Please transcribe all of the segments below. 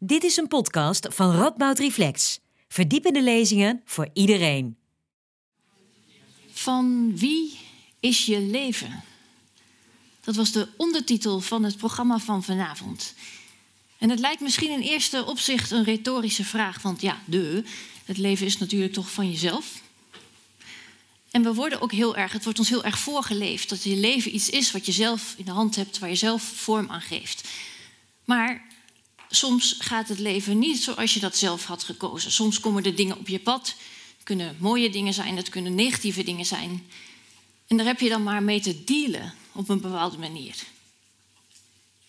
Dit is een podcast van Radboud Reflex. Verdiepende lezingen voor iedereen. Van wie is je leven? Dat was de ondertitel van het programma van vanavond. En het lijkt misschien in eerste opzicht een retorische vraag, want ja, de, het leven is natuurlijk toch van jezelf. En we worden ook heel erg, het wordt ons heel erg voorgeleefd dat je leven iets is wat je zelf in de hand hebt, waar je zelf vorm aan geeft. Maar soms gaat het leven niet zoals je dat zelf had gekozen. Soms komen er dingen op je pad. Het kunnen mooie dingen zijn, het kunnen negatieve dingen zijn. En daar heb je dan maar mee te dealen op een bepaalde manier.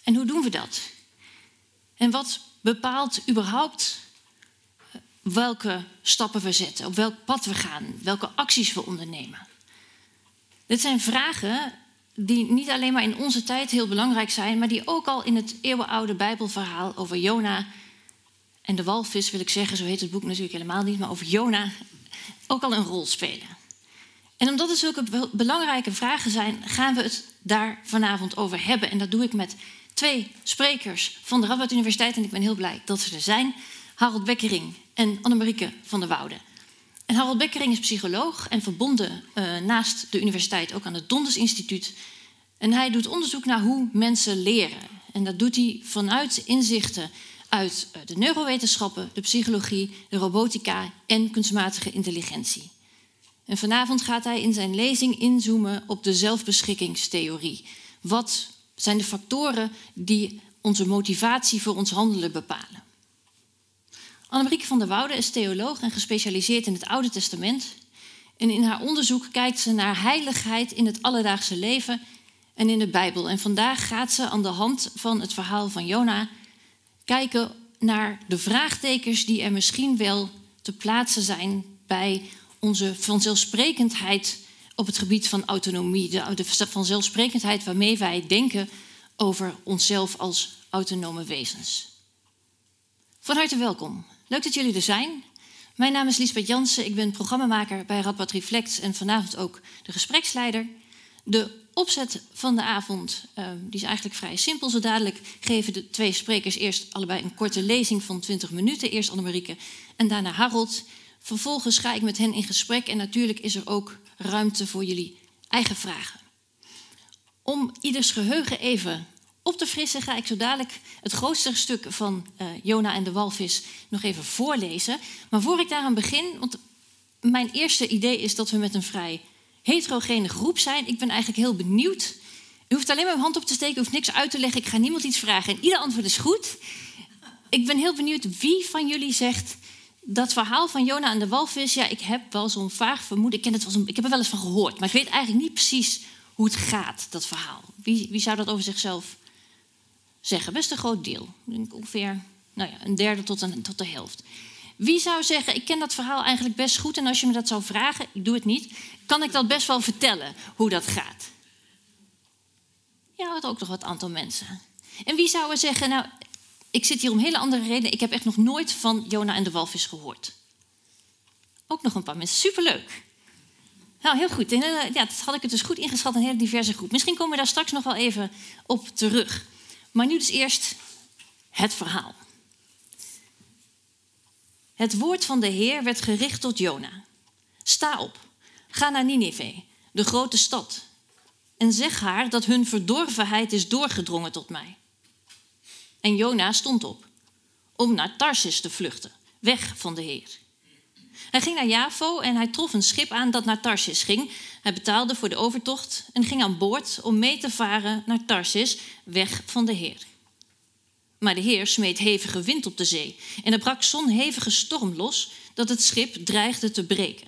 En hoe doen we dat? En wat bepaalt überhaupt eh, welke stappen we zetten, op welk pad we gaan, welke acties we ondernemen? Dit zijn vragen die niet alleen maar in onze tijd heel belangrijk zijn, maar die ook al in het eeuwenoude Bijbelverhaal over Jona en de walvis, wil ik zeggen, zo heet het boek natuurlijk helemaal niet, maar over Jona ook al een rol spelen. En omdat het zulke belangrijke vragen zijn, gaan we het daar vanavond over hebben. En dat doe ik met twee sprekers van de Radboud Universiteit. En ik ben heel blij dat ze er zijn. Harold Bekkering en Annemarieke van der Woude. En Harold Bekkering is psycholoog en verbonden uh, naast de universiteit ook aan het Donders Instituut. En hij doet onderzoek naar hoe mensen leren. En dat doet hij vanuit inzichten uit eh, de neurowetenschappen, de psychologie, de robotica en kunstmatige intelligentie. En vanavond gaat hij in zijn lezing inzoomen op de zelfbeschikkingstheorie. Wat zijn de factoren die onze motivatie voor ons handelen bepalen? Annemarieke van der Woude is theoloog en gespecialiseerd in het Oude Testament. En in haar onderzoek kijkt ze naar heiligheid in het alledaagse leven en in de Bijbel. En vandaag gaat ze aan de hand van het verhaal van Jona kijken naar de vraagtekens die er misschien wel te plaatsen zijn bij onze vanzelfsprekendheid op het gebied van autonomie. De, vanzelfsprekendheid waarmee wij denken over onszelf als autonome wezens. Van harte welkom. Leuk dat jullie er zijn. Mijn naam is Lisbeth Jansen, ik ben programmamaker bij Radboud Reflex en vanavond ook de gespreksleider. De opzet van de avond uh, die is eigenlijk vrij simpel. Zo dadelijk geven de twee sprekers eerst allebei een korte lezing van 20 minuten. Eerst Annemarieke en daarna Harold. Vervolgens ga ik met hen in gesprek en natuurlijk is er ook ruimte voor jullie eigen vragen. Om ieders geheugen even op te frissen ga ik zo dadelijk het grootste stuk van uh, Jona en de walvis nog even voorlezen. Maar voor ik daaraan begin, want mijn eerste idee is dat we met een vrij heterogene groep zijn. Ik ben eigenlijk heel benieuwd. U hoeft alleen maar uw hand op te steken, u hoeft niks uit te leggen. Ik ga niemand iets vragen en ieder antwoord is goed. Ik ben heel benieuwd wie van jullie zegt dat verhaal van Jona en de walvis. Ja, ik heb wel zo'n vaag vermoeden. Ik, ken het wel ik heb er wel eens van gehoord, maar ik weet eigenlijk niet precies hoe het gaat, dat verhaal. Wie, wie zou dat over zichzelf zeggen? Best een groot deel. Ongeveer nou ja, een derde tot, een, tot de helft. Wie zou zeggen, ik ken dat verhaal eigenlijk best goed en als je me dat zou vragen, ik doe het niet, kan ik dat best wel vertellen hoe dat gaat? Ja, dat ook nog wat aantal mensen. En wie zou zeggen, nou, ik zit hier om hele andere redenen, ik heb echt nog nooit van Jona en de walvis gehoord. Ook nog een paar mensen, superleuk. Nou, heel goed. En, ja, dat had ik het dus goed ingeschat, een hele diverse groep. Misschien komen we daar straks nog wel even op terug. Maar nu dus eerst het verhaal. Het woord van de Heer werd gericht tot Jona. Sta op, ga naar Nineveh, de grote stad, en zeg haar dat hun verdorvenheid is doorgedrongen tot mij. En Jona stond op om naar Tarsis te vluchten, weg van de Heer. Hij ging naar Javo en hij trof een schip aan dat naar Tarsis ging. Hij betaalde voor de overtocht en ging aan boord om mee te varen naar Tarsis, weg van de Heer. Maar de Heer smeet hevige wind op de zee en er brak zo'n hevige storm los dat het schip dreigde te breken.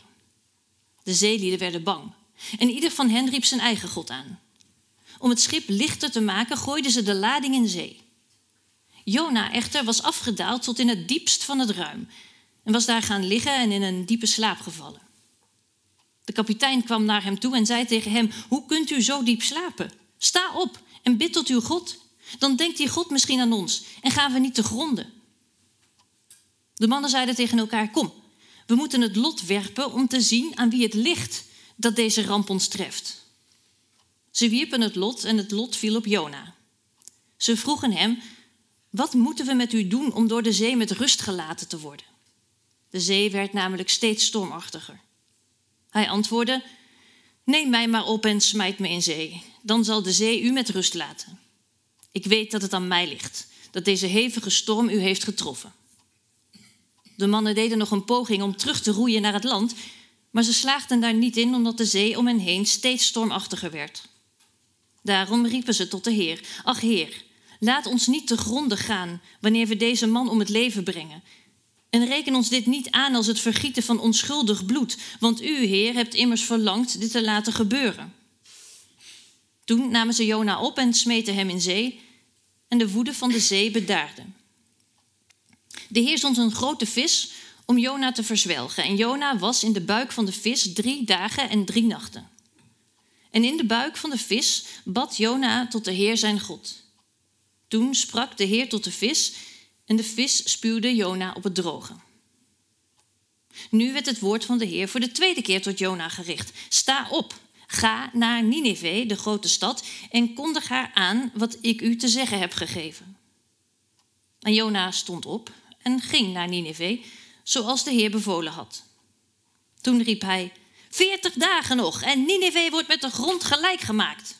De zeelieden werden bang en ieder van hen riep zijn eigen God aan. Om het schip lichter te maken gooiden ze de lading in zee. Jona echter was afgedaald tot in het diepst van het ruim en was daar gaan liggen en in een diepe slaap gevallen. De kapitein kwam naar hem toe en zei tegen hem: Hoe kunt u zo diep slapen? Sta op en bid tot uw God. Dan denkt die God misschien aan ons en gaan we niet te gronden. De mannen zeiden tegen elkaar: Kom, we moeten het lot werpen om te zien aan wie het ligt dat deze ramp ons treft. Ze wierpen het lot en het lot viel op Jona. Ze vroegen hem: Wat moeten we met u doen om door de zee met rust gelaten te worden? De zee werd namelijk steeds stormachtiger. Hij antwoordde: Neem mij maar op en smijt me in zee. Dan zal de zee u met rust laten. Ik weet dat het aan mij ligt, dat deze hevige storm u heeft getroffen. De mannen deden nog een poging om terug te roeien naar het land, maar ze slaagden daar niet in omdat de zee om hen heen steeds stormachtiger werd. Daarom riepen ze tot de Heer: Ach Heer, laat ons niet te gronden gaan wanneer we deze man om het leven brengen. En reken ons dit niet aan als het vergieten van onschuldig bloed, want u, Heer, hebt immers verlangd dit te laten gebeuren. Toen namen ze Jona op en smeten hem in zee, en de woede van de zee bedaarde. De Heer zond een grote vis om Jona te verzwelgen, en Jona was in de buik van de vis drie dagen en drie nachten. En in de buik van de vis bad Jona tot de Heer zijn God. Toen sprak de Heer tot de vis, en de vis spuwde Jona op het droge. Nu werd het woord van de Heer voor de tweede keer tot Jona gericht. Sta op, ga naar Nineveh, de grote stad, en kondig haar aan wat ik u te zeggen heb gegeven. En Jona stond op en ging naar Nineveh, zoals de Heer bevolen had. Toen riep hij: Veertig dagen nog en Nineveh wordt met de grond gelijk gemaakt.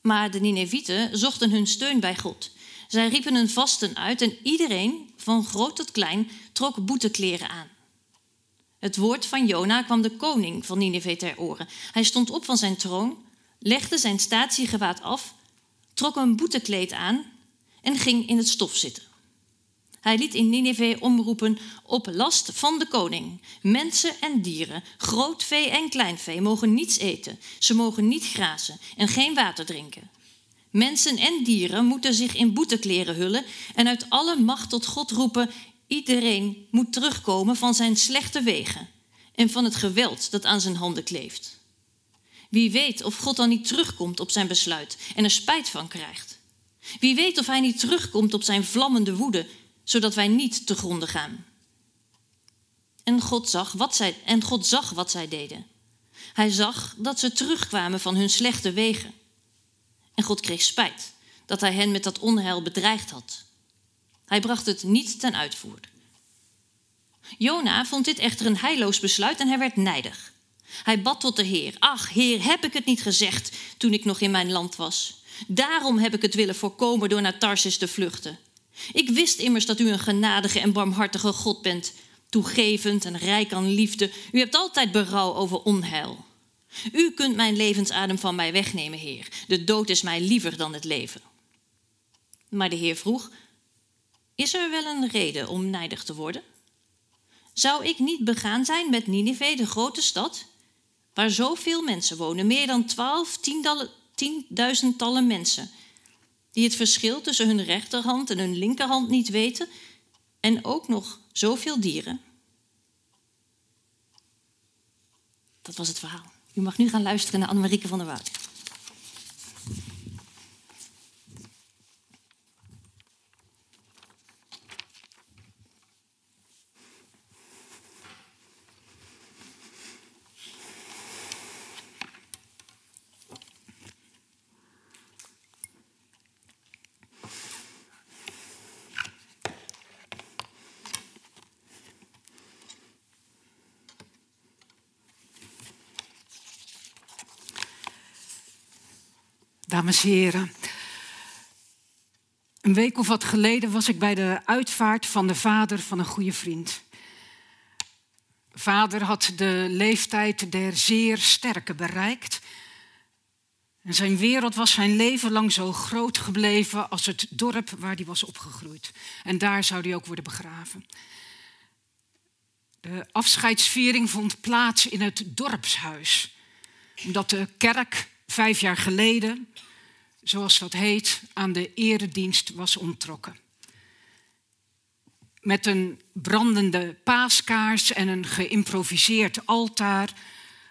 Maar de Ninevieten zochten hun steun bij God. Zij riepen een vasten uit en iedereen, van groot tot klein, trok boetekleren aan. Het woord van Jona kwam de koning van Nineveh ter oren. Hij stond op van zijn troon, legde zijn statiegewaad af, trok een boetekleed aan en ging in het stof zitten. Hij liet in Nineveh omroepen op last van de koning. Mensen en dieren, groot vee en klein vee, mogen niets eten. Ze mogen niet grazen en geen water drinken. Mensen en dieren moeten zich in boetekleren hullen en uit alle macht tot God roepen: iedereen moet terugkomen van zijn slechte wegen en van het geweld dat aan zijn handen kleeft. Wie weet of God dan niet terugkomt op zijn besluit en er spijt van krijgt. Wie weet of hij niet terugkomt op zijn vlammende woede, zodat wij niet te gronden gaan. En God zag wat zij, en God zag wat zij deden. Hij zag dat ze terugkwamen van hun slechte wegen. En God kreeg spijt dat hij hen met dat onheil bedreigd had. Hij bracht het niet ten uitvoer. Jona vond dit echter een heilloos besluit en hij werd nijdig. Hij bad tot de Heer: Ach, Heer, heb ik het niet gezegd toen ik nog in mijn land was? Daarom heb ik het willen voorkomen door naar Tarsis te vluchten. Ik wist immers dat u een genadige en barmhartige God bent, toegevend en rijk aan liefde. U hebt altijd berouw over onheil. U kunt mijn levensadem van mij wegnemen, Heer. De dood is mij liever dan het leven. Maar de Heer vroeg: Is er wel een reden om nijdig te worden? Zou ik niet begaan zijn met Nineveh, de grote stad, waar zoveel mensen wonen, meer dan twaalf, tienduizendtallen mensen, die het verschil tussen hun rechterhand en hun linkerhand niet weten, en ook nog zoveel dieren? Dat was het verhaal. U mag nu gaan luisteren naar Annemarieke van der Woud. Dames en heren. Een week of wat geleden was ik bij de uitvaart van de vader van een goede vriend. Vader had de leeftijd der zeer sterke bereikt. En zijn wereld was zijn leven lang zo groot gebleven als het dorp waar hij was opgegroeid. En daar zou hij ook worden begraven. De afscheidsviering vond plaats in het dorpshuis. Omdat de kerk vijf jaar geleden zoals dat heet, aan de eredienst was ontrokken. Met een brandende paaskaars en een geïmproviseerd altaar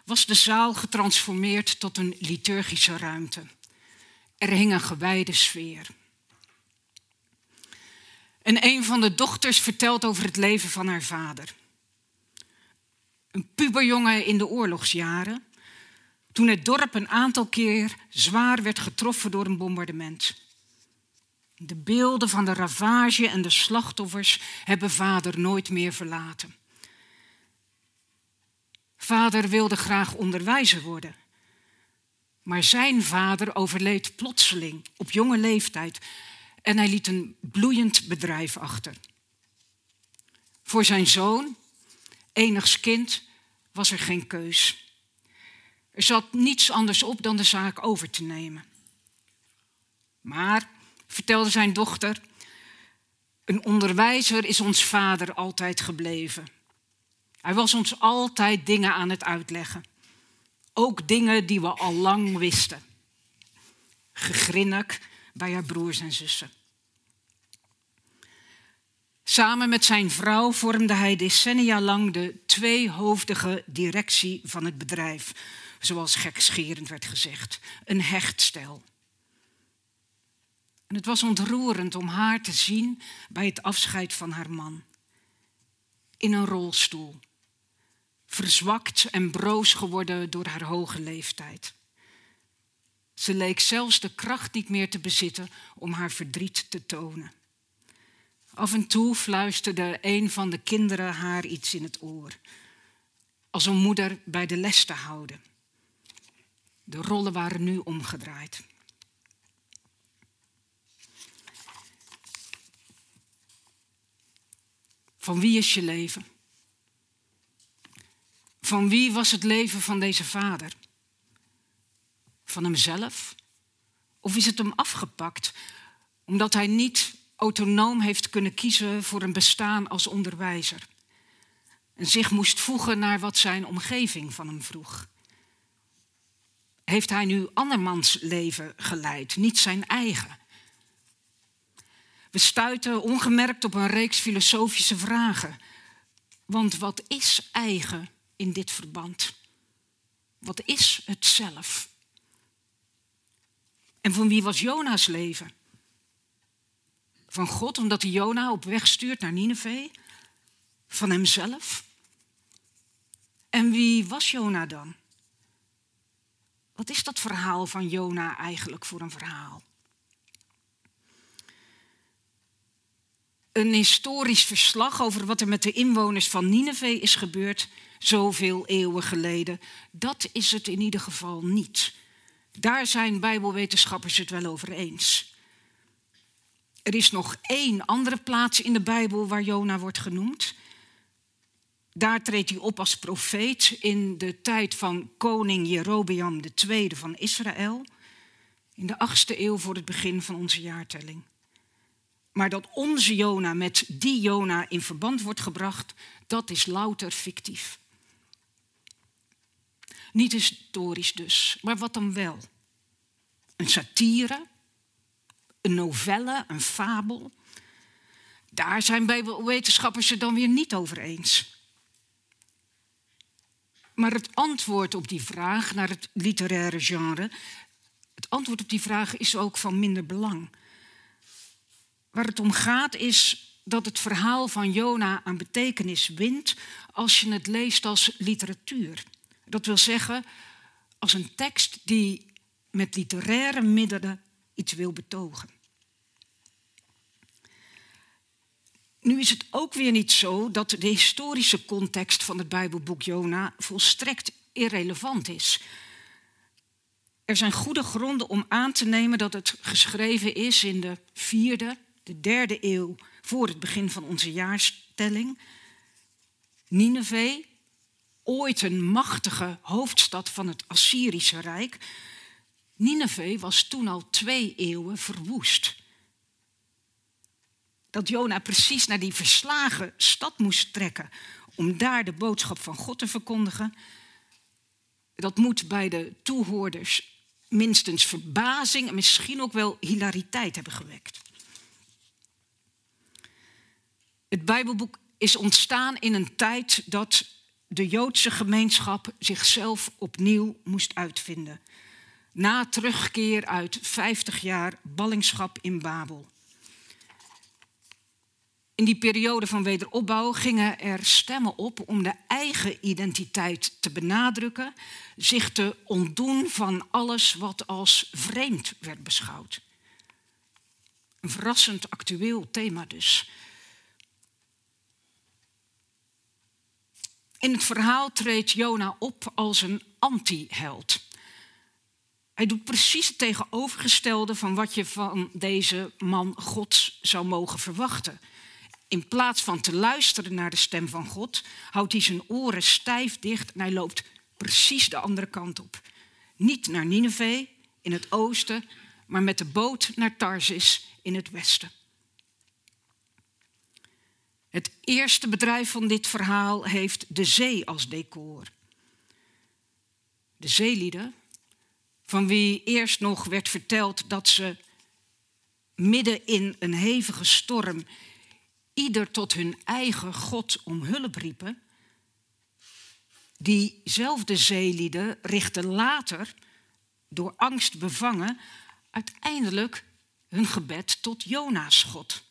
was de zaal getransformeerd tot een liturgische ruimte. Er hing een gewijde sfeer. En een van de dochters vertelt over het leven van haar vader. Een puberjongen in de oorlogsjaren toen het dorp een aantal keer zwaar werd getroffen door een bombardement. De beelden van de ravage en de slachtoffers hebben vader nooit meer verlaten. Vader wilde graag onderwijzer worden. Maar zijn vader overleed plotseling op jonge leeftijd en hij liet een bloeiend bedrijf achter. Voor zijn zoon, enigs kind, was er geen keus. Er zat niets anders op dan de zaak over te nemen. Maar, vertelde zijn dochter, een onderwijzer is ons vader altijd gebleven. Hij was ons altijd dingen aan het uitleggen. Ook dingen die we al lang wisten. Gegrinnik bij haar broers en zussen. Samen met zijn vrouw vormde hij decennia lang de tweehoofdige directie van het bedrijf, zoals gekscherend werd gezegd, een hechtstel. En het was ontroerend om haar te zien bij het afscheid van haar man. In een rolstoel, verzwakt en broos geworden door haar hoge leeftijd. Ze leek zelfs de kracht niet meer te bezitten om haar verdriet te tonen. Af en toe fluisterde een van de kinderen haar iets in het oor, als een moeder bij de les te houden. De rollen waren nu omgedraaid. Van wie is je leven? Van wie was het leven van deze vader? Van hemzelf? Of is het hem afgepakt omdat hij niet autonoom heeft kunnen kiezen voor een bestaan als onderwijzer? En zich moest voegen naar wat zijn omgeving van hem vroeg? Heeft hij nu andermans leven geleid, niet zijn eigen? We stuiten ongemerkt op een reeks filosofische vragen. Want wat is eigen in dit verband? Wat is het zelf? En van wie was Jona's leven? Van God, omdat hij Jona op weg stuurt naar Nineveh? Van hemzelf? En wie was Jona dan? Wat is dat verhaal van Jona eigenlijk voor een verhaal? Een historisch verslag over wat er met de inwoners van Nineveh is gebeurd zoveel eeuwen geleden, dat is het in ieder geval niet. Daar zijn Bijbelwetenschappers het wel over eens. Er is nog één andere plaats in de Bijbel waar Jona wordt genoemd. Daar treedt hij op als profeet in de tijd van koning Jerobeam II van Israël, in de achtste eeuw voor het begin van onze jaartelling. Maar dat onze Jona met die Jona in verband wordt gebracht, dat is louter fictief. Niet historisch dus, maar wat dan wel? Een satire, een novelle, een fabel. Daar zijn bijbelwetenschappers het dan weer niet over eens. Maar het antwoord op die vraag naar het literaire genre, het antwoord op die vraag is ook van minder belang. Waar het om gaat is dat het verhaal van Jona aan betekenis wint als je het leest als literatuur. Dat wil zeggen, als een tekst die met literaire middelen iets wil betogen. Nu is het ook weer niet zo dat de historische context van het Bijbelboek Jona volstrekt irrelevant is. Er zijn goede gronden om aan te nemen dat het geschreven is in de vierde, de derde eeuw voor het begin van onze jaarstelling. Nineveh, ooit een machtige hoofdstad van het Assyrische Rijk. Nineveh was toen al twee eeuwen verwoest. Dat Jona precies naar die verslagen stad moest trekken om daar de boodschap van God te verkondigen, dat moet bij de toehoorders minstens verbazing en misschien ook wel hilariteit hebben gewekt. Het Bijbelboek is ontstaan in een tijd dat de Joodse gemeenschap zichzelf opnieuw moest uitvinden. Na terugkeer uit 50 jaar ballingschap in Babel. In die periode van wederopbouw gingen er stemmen op om de eigen identiteit te benadrukken, zich te ontdoen van alles wat als vreemd werd beschouwd. Een verrassend actueel thema dus. In het verhaal treedt Jona op als een anti-held. Hij doet precies het tegenovergestelde van wat je van deze man Gods zou mogen verwachten. In plaats van te luisteren naar de stem van God, houdt hij zijn oren stijf dicht en hij loopt precies de andere kant op. Niet naar Nineveh in het oosten, maar met de boot naar Tarsis in het westen. Het eerste bedrijf van dit verhaal heeft de zee als decor. De zeelieden, van wie eerst nog werd verteld dat ze midden in een hevige storm ieder tot hun eigen God om hulp riepen, diezelfde zeelieden richten later, door angst bevangen, uiteindelijk hun gebed tot Jona's God.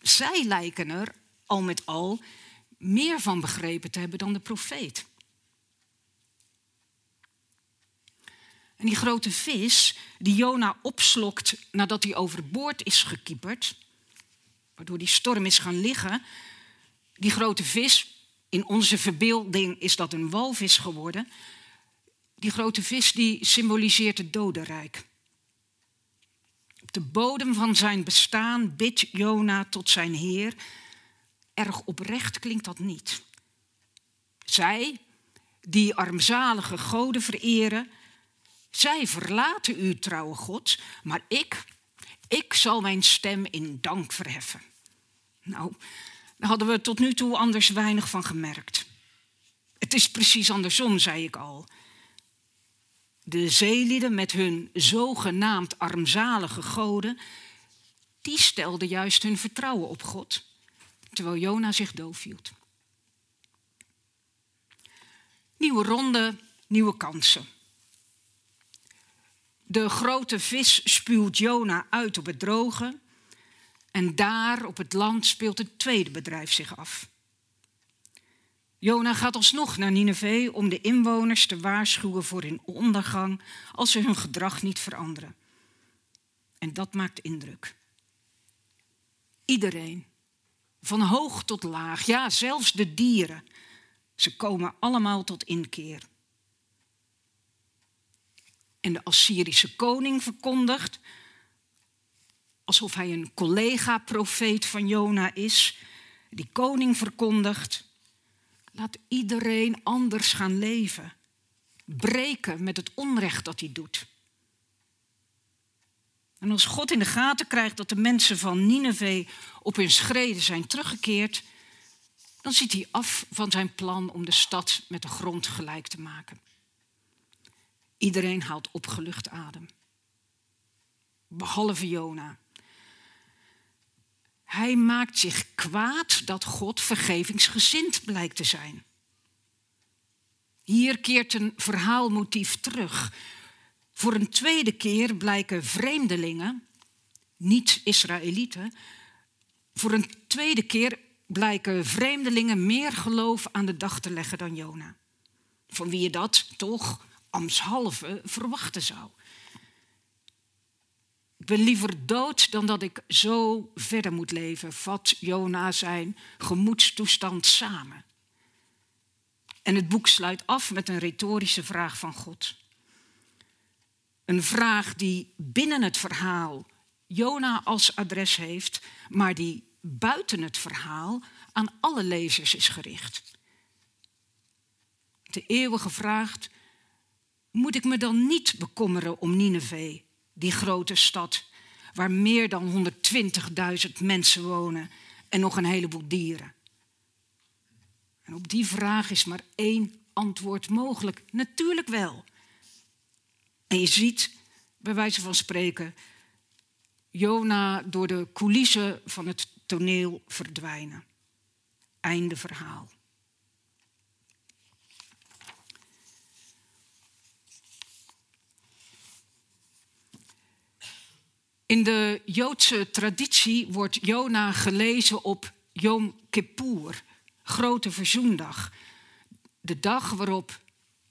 Zij lijken er al met al meer van begrepen te hebben dan de profeet. En die grote vis die Jona opslokt nadat hij overboord is gekieperd, waardoor die storm is gaan liggen, die grote vis, in onze verbeelding is dat een walvis geworden, die grote vis die symboliseert het dodenrijk. Op de bodem van zijn bestaan bidt Jona tot zijn Heer. Erg oprecht klinkt dat niet. Zij, die armzalige goden vereren, zij verlaten u, trouwe God, maar ik, ik zal mijn stem in dank verheffen. Nou, daar hadden we tot nu toe anders weinig van gemerkt. Het is precies andersom, zei ik al. De zeelieden met hun zogenaamd armzalige goden, die stelden juist hun vertrouwen op God, terwijl Jona zich doof hield. Nieuwe ronde, nieuwe kansen. De grote vis spuwt Jona uit op het droge. En daar op het land speelt het tweede bedrijf zich af. Jona gaat alsnog naar Nineveh om de inwoners te waarschuwen voor hun ondergang als ze hun gedrag niet veranderen. En dat maakt indruk. Iedereen, van hoog tot laag, ja zelfs de dieren, ze komen allemaal tot inkeer. En de Assyrische koning verkondigt, alsof hij een collega-profeet van Jona is, die koning verkondigt, laat iedereen anders gaan leven, breken met het onrecht dat hij doet. En als God in de gaten krijgt dat de mensen van Nineveh op hun schreden zijn teruggekeerd, dan ziet hij af van zijn plan om de stad met de grond gelijk te maken. Iedereen haalt opgelucht adem. Behalve Jona. Hij maakt zich kwaad dat God vergevingsgezind blijkt te zijn. Hier keert een verhaalmotief terug. Voor een tweede keer blijken vreemdelingen, niet-Israëlieten, voor een tweede keer blijken vreemdelingen meer geloof aan de dag te leggen dan Jona. Van wie je dat toch ambtshalve verwachten zou. Ik ben liever dood dan dat ik zo verder moet leven, vat Jona zijn gemoedstoestand samen. En het boek sluit af met een retorische vraag van God. Een vraag die binnen het verhaal Jona als adres heeft, maar die buiten het verhaal aan alle lezers is gericht. De eeuwige vraag: moet ik me dan niet bekommeren om Nineveh, die grote stad waar meer dan 120.000 mensen wonen en nog een heleboel dieren? En op die vraag is maar één antwoord mogelijk. Natuurlijk wel. En je ziet, bij wijze van spreken, Jona door de coulissen van het toneel verdwijnen. Einde verhaal. In de Joodse traditie wordt Jona gelezen op Yom Kippur, Grote Verzoendag. De dag waarop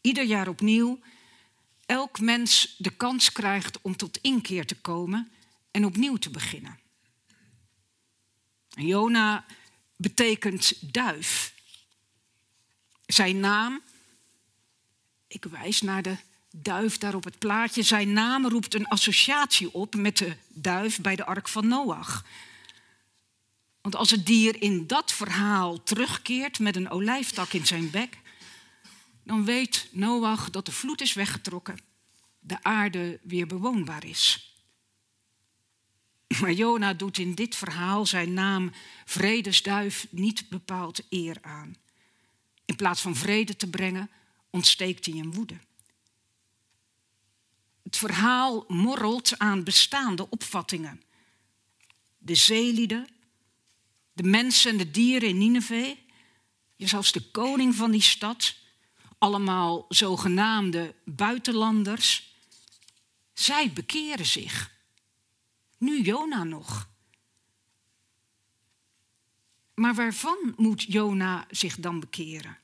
ieder jaar opnieuw elk mens de kans krijgt om tot inkeer te komen en opnieuw te beginnen. Jona betekent duif. Zijn naam, ik wijs naar de duif daar op het plaatje, zijn naam roept een associatie op met de duif bij de ark van Noach. Want als het dier in dat verhaal terugkeert met een olijftak in zijn bek, dan weet Noach dat de vloed is weggetrokken, de aarde weer bewoonbaar is. Maar Jona doet in dit verhaal zijn naam vredesduif niet bepaald eer aan. In plaats van vrede te brengen, ontsteekt hij in woede. Het verhaal morrelt aan bestaande opvattingen. De zeelieden, de mensen en de dieren in Nineveh, zelfs de koning van die stad, allemaal zogenaamde buitenlanders, zij bekeren zich. Nu Jona nog. Maar waarvan moet Jona zich dan bekeren?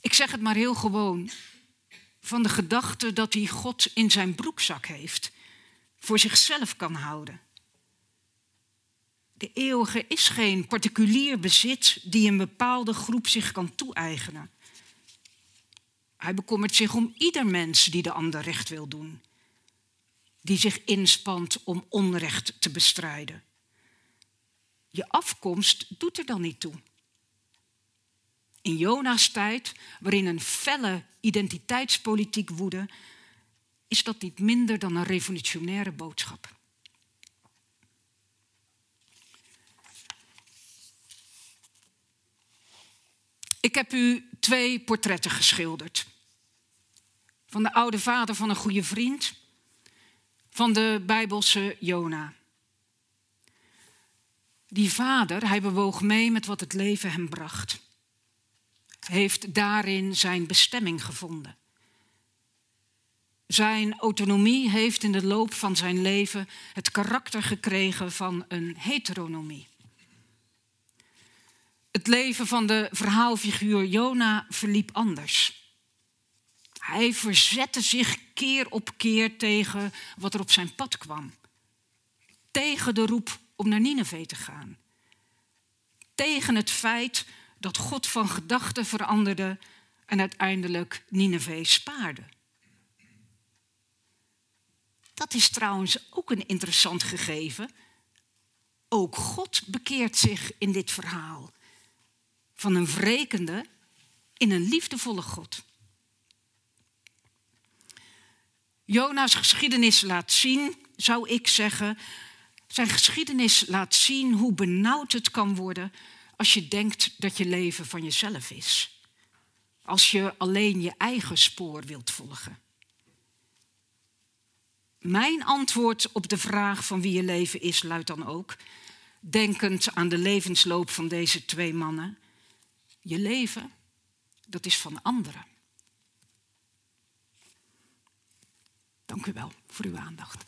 Ik zeg het maar heel gewoon. Van de gedachte dat hij God in zijn broekzak heeft, voor zichzelf kan houden. De eeuwige is geen particulier bezit die een bepaalde groep zich kan toe-eigenen. Hij bekommert zich om ieder mens die de ander recht wil doen die zich inspant om onrecht te bestrijden. Je afkomst doet er dan niet toe. In Jona's tijd, waarin een felle identiteitspolitiek woedde, is dat niet minder dan een revolutionaire boodschap. Ik heb u twee portretten geschilderd. Van de oude vader van een goede vriend van de Bijbelse Jona. Die vader, hij bewoog mee met wat het leven hem bracht. Heeft daarin zijn bestemming gevonden. Zijn autonomie heeft in de loop van zijn leven het karakter gekregen van een heteronomie. Het leven van de verhaalfiguur Jona verliep anders. Hij verzette zich keer op keer tegen wat er op zijn pad kwam. Tegen de roep om naar Nineveh te gaan. Tegen het feit dat God van gedachten veranderde en uiteindelijk Nineveh spaarde. Dat is trouwens ook een interessant gegeven. Ook God bekeert zich in dit verhaal. Van een wrekende in een liefdevolle God. Jona's geschiedenis laat zien, zou ik zeggen, zijn geschiedenis laat zien hoe benauwd het kan worden als je denkt dat je leven van jezelf is. Als je alleen je eigen spoor wilt volgen. Mijn antwoord op de vraag van wie je leven is luidt dan ook, denkend aan de levensloop van deze twee mannen, je leven, dat is van anderen. Dank u wel voor uw aandacht.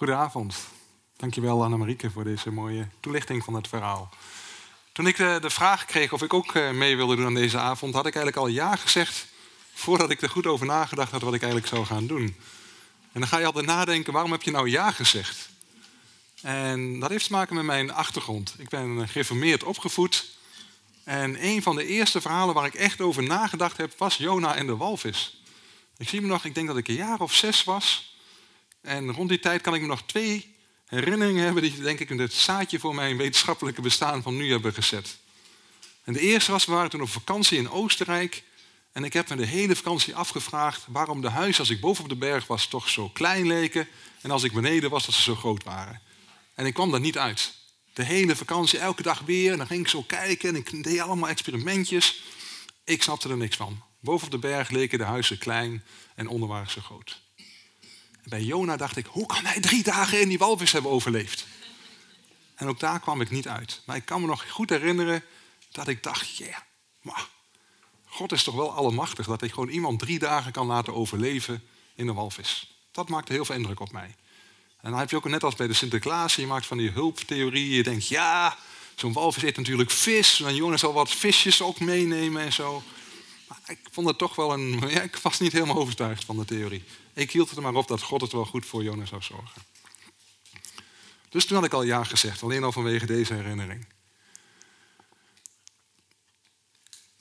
Goedenavond. Dankjewel Annemarieke voor deze mooie toelichting van het verhaal. Toen ik de, de vraag kreeg of ik ook eh, mee wilde doen aan deze avond, had ik eigenlijk al ja gezegd voordat ik er goed over nagedacht had wat ik eigenlijk zou gaan doen. En dan ga je altijd nadenken, waarom heb je nou ja gezegd? En dat heeft te maken met mijn achtergrond. Ik ben gereformeerd opgevoed. En een van de eerste verhalen waar ik echt over nagedacht heb, was Jona en de walvis. Ik zie me nog, ik denk dat ik een jaar of zes was. En rond die tijd kan ik me nog twee herinneringen hebben die denk ik het zaadje voor mijn wetenschappelijke bestaan van nu hebben gezet. En de eerste was, we waren toen op vakantie in Oostenrijk. En ik heb me de hele vakantie afgevraagd waarom de huizen als ik boven op de berg was toch zo klein leken. En als ik beneden was dat ze zo groot waren. En ik kwam daar niet uit. De hele vakantie, elke dag weer. En dan ging ik zo kijken en ik deed allemaal experimentjes. Ik snapte er niks van. Boven op de berg leken de huizen klein en onder waren ze groot bij Jona dacht ik, hoe kan hij drie dagen in die walvis hebben overleefd? En ook daar kwam ik niet uit. Maar ik kan me nog goed herinneren dat ik dacht, ja, maar God is toch wel allemachtig dat hij gewoon iemand drie dagen kan laten overleven in een walvis. Dat maakte heel veel indruk op mij. En dan heb je ook net als bij de Sinterklaas, je maakt van die hulptheorieën. Je denkt, ja, zo'n walvis eet natuurlijk vis. Dan Jonas zal wat visjes ook meenemen en zo. Maar ik vond het toch wel een. Ja, ik was niet helemaal overtuigd van de theorie. Ik hield het er maar op dat God het wel goed voor Jonas zou zorgen. Dus toen had ik al ja gezegd, alleen al vanwege deze herinnering.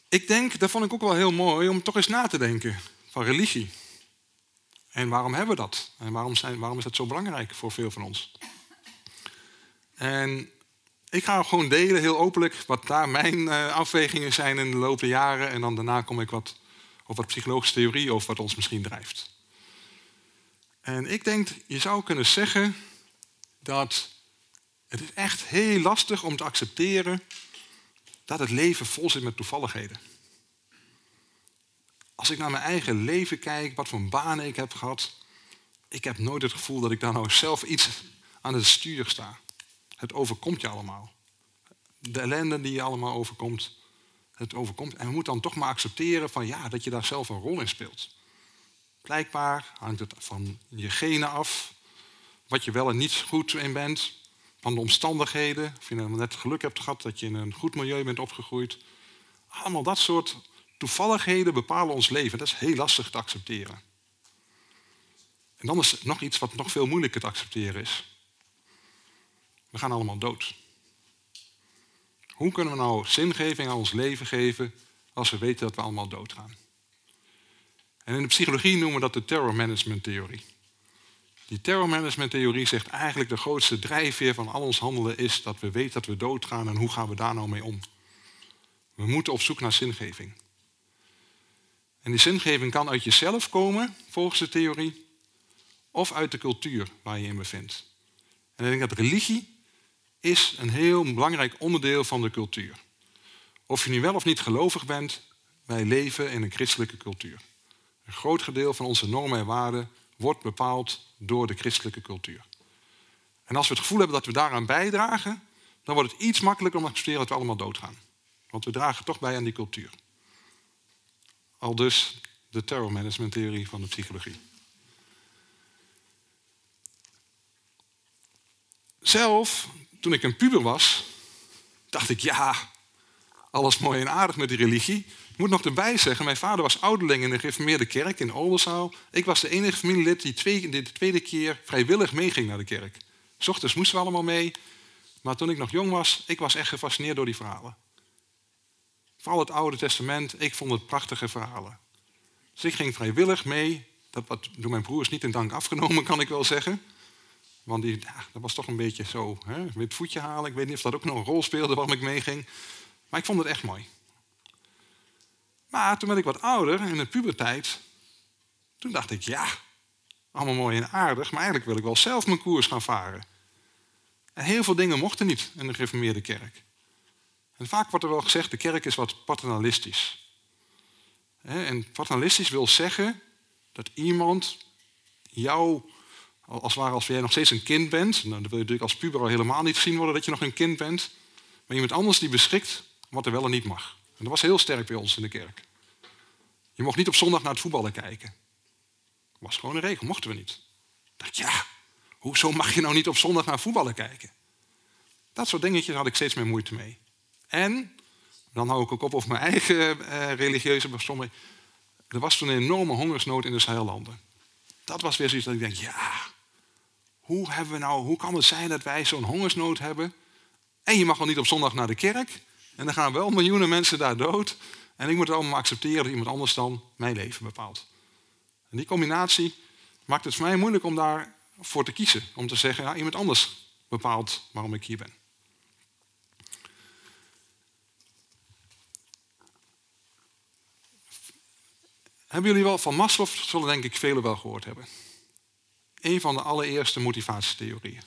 Ik denk, dat vond ik ook wel heel mooi om toch eens na te denken van religie. En waarom hebben we dat? En waarom, zijn, waarom is dat zo belangrijk voor veel van ons? En ik ga gewoon delen, heel openlijk, wat daar mijn uh, afwegingen zijn in de loop der jaren. En dan daarna kom ik wat over wat psychologische theorie over wat ons misschien drijft. En ik denk, je zou kunnen zeggen dat het is echt heel lastig om te accepteren dat het leven vol zit met toevalligheden. Als ik naar mijn eigen leven kijk, wat voor banen ik heb gehad, ik heb nooit het gevoel dat ik daar nou zelf iets aan het stuur sta. Het overkomt je allemaal. De ellende die je allemaal overkomt, het overkomt. En we moeten dan toch maar accepteren van ja, dat je daar zelf een rol in speelt. Blijkbaar hangt het van je genen af, wat je wel en niet goed in bent, van de omstandigheden, of je nou net geluk hebt gehad dat je in een goed milieu bent opgegroeid. Allemaal dat soort toevalligheden bepalen ons leven. Dat is heel lastig te accepteren. En dan is nog iets wat nog veel moeilijker te accepteren is. We gaan allemaal dood. Hoe kunnen we nou zingeving aan ons leven geven als we weten dat we allemaal doodgaan? En in de psychologie noemen we dat de terror management theorie. Die terror management theorie zegt eigenlijk de grootste drijfveer van al ons handelen is dat we weten dat we doodgaan en hoe gaan we daar nou mee om? We moeten op zoek naar zingeving. En die zingeving kan uit jezelf komen, volgens de theorie, of uit de cultuur waar je in bevindt. En ik denk dat religie is een heel belangrijk onderdeel van de cultuur. Of je nu wel of niet gelovig bent, wij leven in een christelijke cultuur. Een groot gedeelte van onze normen en waarden wordt bepaald door de christelijke cultuur. En als we het gevoel hebben dat we daaraan bijdragen, dan wordt het iets makkelijker om te accepteren dat we allemaal doodgaan. Want we dragen toch bij aan die cultuur. Al dus de terror management theorie van de psychologie. Zelf, toen ik een puber was, dacht ik, ja, alles mooi en aardig met die religie. Ik moet nog erbij zeggen, mijn vader was ouderling in de gereformeerde kerk in Oldenzaal. Ik was de enige familielid die twee, de tweede keer vrijwillig meeging naar de kerk. S ochtends moesten we allemaal mee. Maar toen ik nog jong was, ik was echt gefascineerd door die verhalen. Vooral het Oude Testament, ik vond het prachtige verhalen. Dus ik ging vrijwillig mee. Dat wat door mijn broers niet in dank afgenomen, kan ik wel zeggen. Want die, dat was toch een beetje zo, hè, wit voetje halen. Ik weet niet of dat ook nog een rol speelde waarom ik meeging. Maar ik vond het echt mooi. Maar toen werd ik wat ouder, in de puberteit, toen dacht ik, ja, allemaal mooi en aardig, maar eigenlijk wil ik wel zelf mijn koers gaan varen. En heel veel dingen mochten niet in de gereformeerde kerk. En vaak wordt er wel gezegd, de kerk is wat paternalistisch. En paternalistisch wil zeggen dat iemand jou, als ware als jij nog steeds een kind bent, nou, dan wil je natuurlijk als puber al helemaal niet zien worden dat je nog een kind bent, maar iemand anders die beschikt wat er wel en niet mag. En dat was heel sterk bij ons in de kerk. Je mocht niet op zondag naar het voetballen kijken. Dat was gewoon een regel, mochten we niet. Ik dacht, ja, hoezo mag je nou niet op zondag naar voetballen kijken? Dat soort dingetjes had ik steeds meer moeite mee. En, dan hou ik ook op over mijn eigen eh, religieuze bestomming. Er was toen een enorme hongersnood in de Sahellanden. Dat was weer zoiets dat ik denk, ja, hoe, hebben we nou, hoe kan het zijn dat wij zo'n hongersnood hebben? En je mag wel niet op zondag naar de kerk. En dan gaan wel miljoenen mensen daar dood. En ik moet het allemaal accepteren dat iemand anders dan mijn leven bepaalt. En die combinatie maakt het voor mij moeilijk om daarvoor te kiezen. Om te zeggen, ja, iemand anders bepaalt waarom ik hier ben. Hebben jullie wel van Maslow, zullen denk ik velen wel gehoord hebben. Een van de allereerste motivatietheorieën.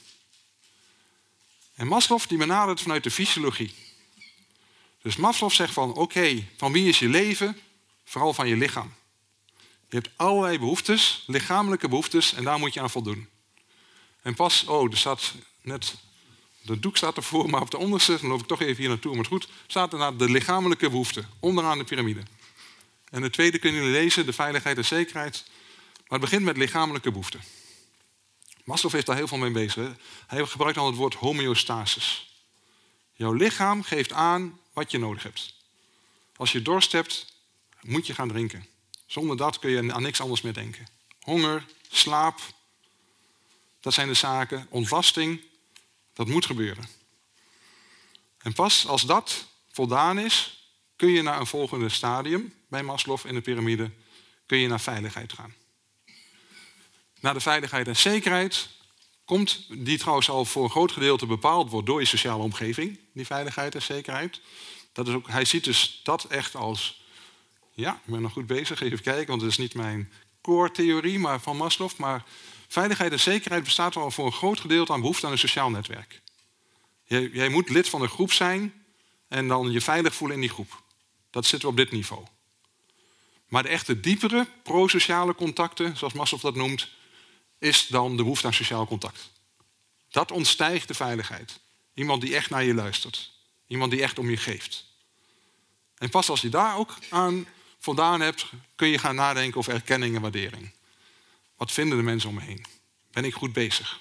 En Maslow die benadert vanuit de fysiologie. Dus Maslow zegt van oké, van wie is je leven? Vooral van je lichaam. Je hebt allerlei behoeftes, lichamelijke behoeftes, en daar moet je aan voldoen. En pas, oh, er staat net, de doek staat ervoor, maar op de onderste, dan loop ik toch even hier naartoe, maar het goed, staat er naar de lichamelijke behoeften, onderaan de piramide. En het tweede kunnen jullie lezen, de veiligheid en zekerheid. Maar het begint met lichamelijke behoeften. Maslow heeft daar heel veel mee bezig. Hij gebruikt dan het woord homeostasis. Jouw lichaam geeft aan wat je nodig hebt. Als je dorst hebt, moet je gaan drinken. Zonder dat kun je aan niks anders meer denken. Honger, slaap, dat zijn de zaken. Ontlasting, dat moet gebeuren. En pas als dat voldaan is, kun je naar een volgende stadium bij Maslow in de piramide, kun je naar veiligheid gaan. Naar de veiligheid en zekerheid komt, die trouwens al voor een groot gedeelte bepaald wordt door je sociale omgeving, die veiligheid en zekerheid. Dat is ook, hij ziet dus dat echt als, ja, ik ben nog goed bezig, even kijken, want het is niet mijn core-theorie maar van Maslow, maar veiligheid en zekerheid bestaat al voor een groot gedeelte aan behoefte aan een sociaal netwerk. Jij, jij moet lid van een groep zijn en dan je veilig voelen in die groep. Dat zitten we op dit niveau. Maar de echte diepere prosociale contacten, zoals Maslow dat noemt, is dan de behoefte aan sociaal contact. Dat ontstijgt de veiligheid. Iemand die echt naar je luistert. Iemand die echt om je geeft. En pas als je daar ook aan voldaan hebt, kun je gaan nadenken over erkenning en waardering. Wat vinden de mensen om me heen? Ben ik goed bezig?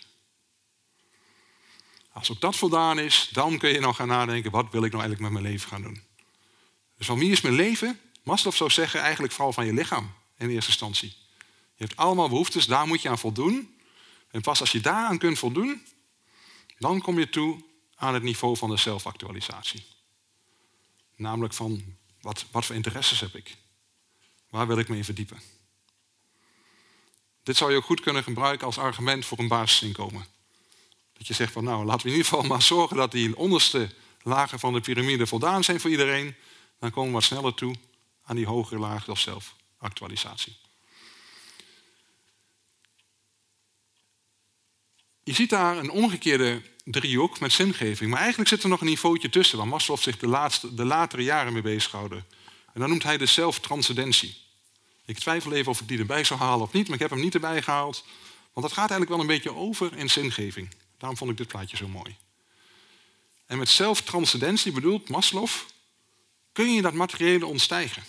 Als ook dat voldaan is, dan kun je nog gaan nadenken, wat wil ik nou eigenlijk met mijn leven gaan doen? Dus van wie is mijn leven? Maslow zou zeggen eigenlijk vooral van je lichaam in eerste instantie. Je hebt allemaal behoeftes, daar moet je aan voldoen. En pas als je daaraan kunt voldoen, dan kom je toe aan het niveau van de zelfactualisatie. Namelijk van wat, wat voor interesses heb ik? Waar wil ik me in verdiepen? Dit zou je ook goed kunnen gebruiken als argument voor een basisinkomen. Dat je zegt van nou, laten we in ieder geval maar zorgen dat die onderste lagen van de piramide voldaan zijn voor iedereen. Dan komen we wat sneller toe aan die hogere lagen of zelfactualisatie. Je ziet daar een omgekeerde driehoek met zingeving. Maar eigenlijk zit er nog een niveautje tussen waar Maslow zich de, laatste, de latere jaren mee bezighoude. En dan noemt hij de zelftranscendentie. Ik twijfel even of ik die erbij zou halen of niet, maar ik heb hem niet erbij gehaald. Want dat gaat eigenlijk wel een beetje over in zingeving. Daarom vond ik dit plaatje zo mooi. En met zelftranscendentie bedoelt Maslow, kun je dat materiële ontstijgen.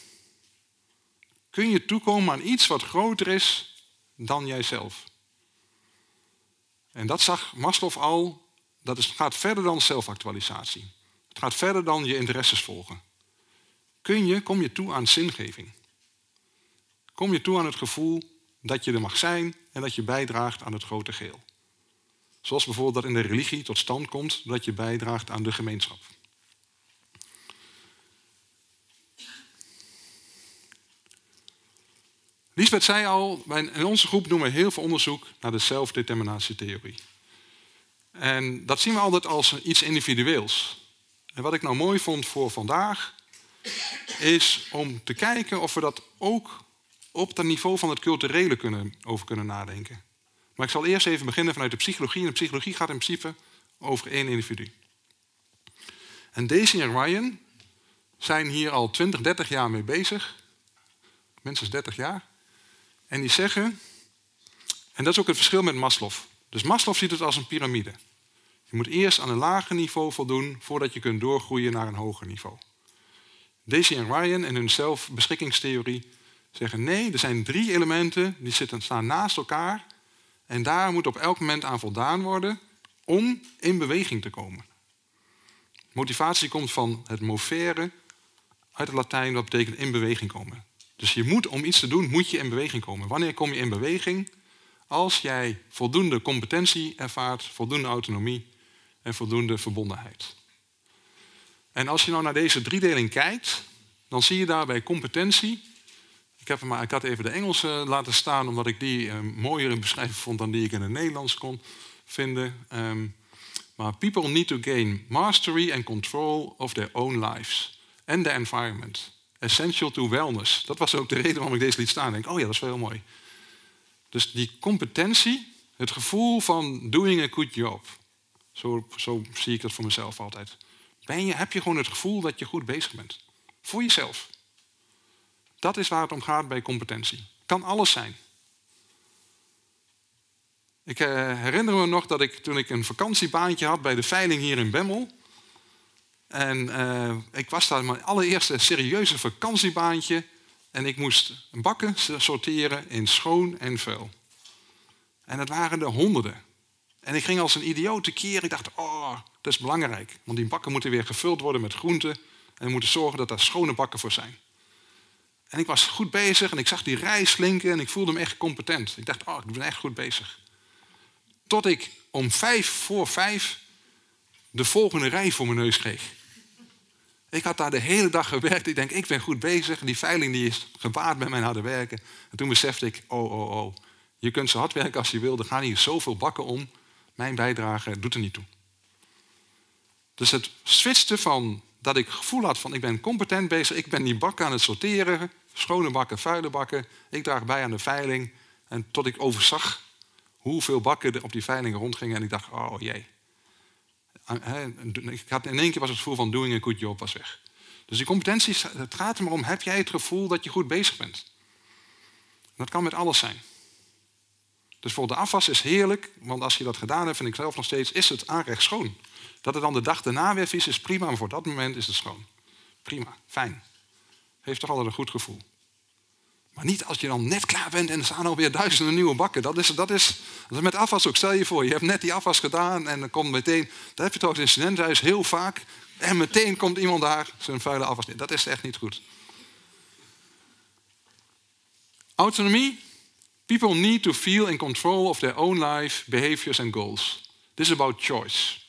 Kun je toekomen aan iets wat groter is dan jijzelf. En dat zag Maslow al, dat is, gaat verder dan zelfactualisatie. Het gaat verder dan je interesses volgen. Kun je, kom je toe aan zingeving. Kom je toe aan het gevoel dat je er mag zijn en dat je bijdraagt aan het grote geheel. Zoals bijvoorbeeld dat in de religie tot stand komt dat je bijdraagt aan de gemeenschap. Lisbeth zei al, in onze groep doen we heel veel onderzoek naar de zelfdeterminatietheorie. En dat zien we altijd als iets individueels. En wat ik nou mooi vond voor vandaag, is om te kijken of we dat ook op het niveau van het culturele kunnen, over kunnen nadenken. Maar ik zal eerst even beginnen vanuit de psychologie. En de psychologie gaat in principe over één individu. En Daisy en Ryan zijn hier al 20, 30 jaar mee bezig. Minstens 30 jaar. En die zeggen, en dat is ook het verschil met Maslow. Dus Maslow ziet het als een piramide. Je moet eerst aan een lager niveau voldoen voordat je kunt doorgroeien naar een hoger niveau. Daisy en Ryan in hun zelfbeschikkingstheorie zeggen nee, er zijn drie elementen die zitten, staan naast elkaar en daar moet op elk moment aan voldaan worden om in beweging te komen. Motivatie komt van het movere uit het Latijn, dat betekent in beweging komen. Dus je moet, om iets te doen, moet je in beweging komen. Wanneer kom je in beweging? Als jij voldoende competentie ervaart, voldoende autonomie en voldoende verbondenheid. En als je nou naar deze driedeling kijkt, dan zie je daarbij competentie. Ik, heb maar, ik had even de Engelse laten staan, omdat ik die uh, mooier in beschrijving vond dan die ik in het Nederlands kon vinden. Um, maar people need to gain mastery and control of their own lives and the environment essential to wellness. Dat was ook de reden waarom ik deze liet staan. Ik denk, oh ja, dat is wel heel mooi. Dus die competentie, het gevoel van doing a good job. Zo, zo zie ik dat voor mezelf altijd. Ben je, heb je gewoon het gevoel dat je goed bezig bent. Voor jezelf. Dat is waar het om gaat bij competentie. Kan alles zijn. Ik eh, herinner me nog dat ik toen ik een vakantiebaantje had bij de veiling hier in Bemmel. En uh, ik was daar mijn allereerste serieuze vakantiebaantje. En ik moest bakken sorteren in schoon en vuil. En het waren er honderden. En ik ging als een idioot keer. Ik dacht, oh, dat is belangrijk. Want die bakken moeten weer gevuld worden met groenten. En we moeten zorgen dat daar schone bakken voor zijn. En ik was goed bezig en ik zag die rij slinken en ik voelde me echt competent. Ik dacht, oh, ik ben echt goed bezig. Tot ik om vijf voor vijf de volgende rij voor mijn neus kreeg. Ik had daar de hele dag gewerkt. Ik denk, ik ben goed bezig. Die veiling die is gebaat met mijn harde werken. En toen besefte ik, oh, oh, oh. Je kunt zo hard werken als je wil. Er gaan hier zoveel bakken om. Mijn bijdrage doet er niet toe. Dus het switchte van dat ik gevoel had van ik ben competent bezig. Ik ben die bakken aan het sorteren. Schone bakken, vuile bakken. Ik draag bij aan de veiling. En tot ik overzag hoeveel bakken er op die veiling rondgingen. En ik dacht, oh jee. Ik had, in één keer was het gevoel van doing a good job was weg. Dus die competentie, het gaat er maar om, heb jij het gevoel dat je goed bezig bent? Dat kan met alles zijn. Dus voor de afwas is heerlijk, want als je dat gedaan hebt, vind ik zelf nog steeds, is het aanrecht schoon. Dat het dan de dag daarna weer vies is, prima, maar voor dat moment is het schoon. Prima, fijn. Heeft toch altijd een goed gevoel. Maar niet als je dan net klaar bent en er staan alweer duizenden nieuwe bakken. Dat is, dat is, dat is met afwas ook. Stel je voor, je hebt net die afwas gedaan en dan komt meteen... Dat heb je trouwens in studentenhuis heel vaak. En meteen komt iemand daar zijn vuile afwas in. Dat is echt niet goed. Autonomie. People need to feel in control of their own life, behaviors and goals. This is about choice.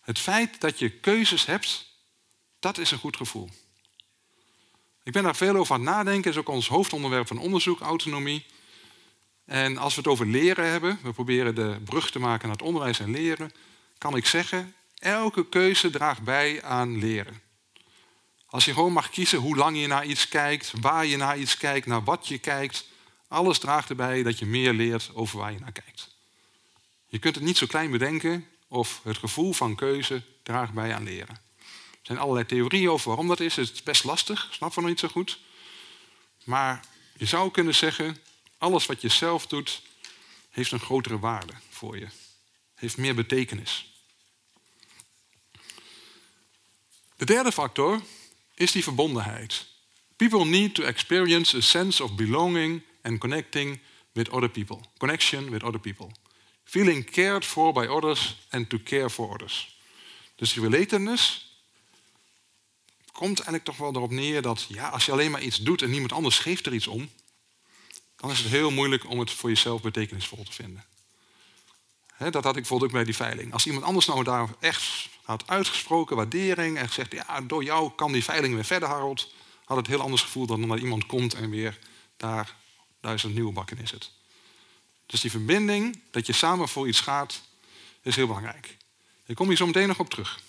Het feit dat je keuzes hebt, dat is een goed gevoel. Ik ben daar veel over aan het nadenken. is ook ons hoofdonderwerp van onderzoek, autonomie. En als we het over leren hebben, we proberen de brug te maken naar het onderwijs en leren, kan ik zeggen, elke keuze draagt bij aan leren. Als je gewoon mag kiezen hoe lang je naar iets kijkt, waar je naar iets kijkt, naar wat je kijkt, alles draagt erbij dat je meer leert over waar je naar kijkt. Je kunt het niet zo klein bedenken of het gevoel van keuze draagt bij aan leren. Er zijn allerlei theorieën over waarom dat is. Het is best lastig, snap we nog niet zo goed. Maar je zou kunnen zeggen, alles wat je zelf doet, heeft een grotere waarde voor je. Heeft meer betekenis. De derde factor is die verbondenheid. People need to experience a sense of belonging and connecting with other people. Connection with other people. Feeling cared for by others and to care for others. Dus die relatedness komt eigenlijk toch wel erop neer dat ja, als je alleen maar iets doet en niemand anders geeft er iets om, dan is het heel moeilijk om het voor jezelf betekenisvol te vinden. dat had ik bijvoorbeeld ook bij die veiling. Als iemand anders nou daar echt had uitgesproken waardering en gezegd, ja, door jou kan die veiling weer verder, Harold, had het heel anders gevoel dan dat iemand komt en weer daar duizend nieuwe bakken in zit. Dus die verbinding, dat je samen voor iets gaat, is heel belangrijk. Ik kom hier zo meteen nog op terug.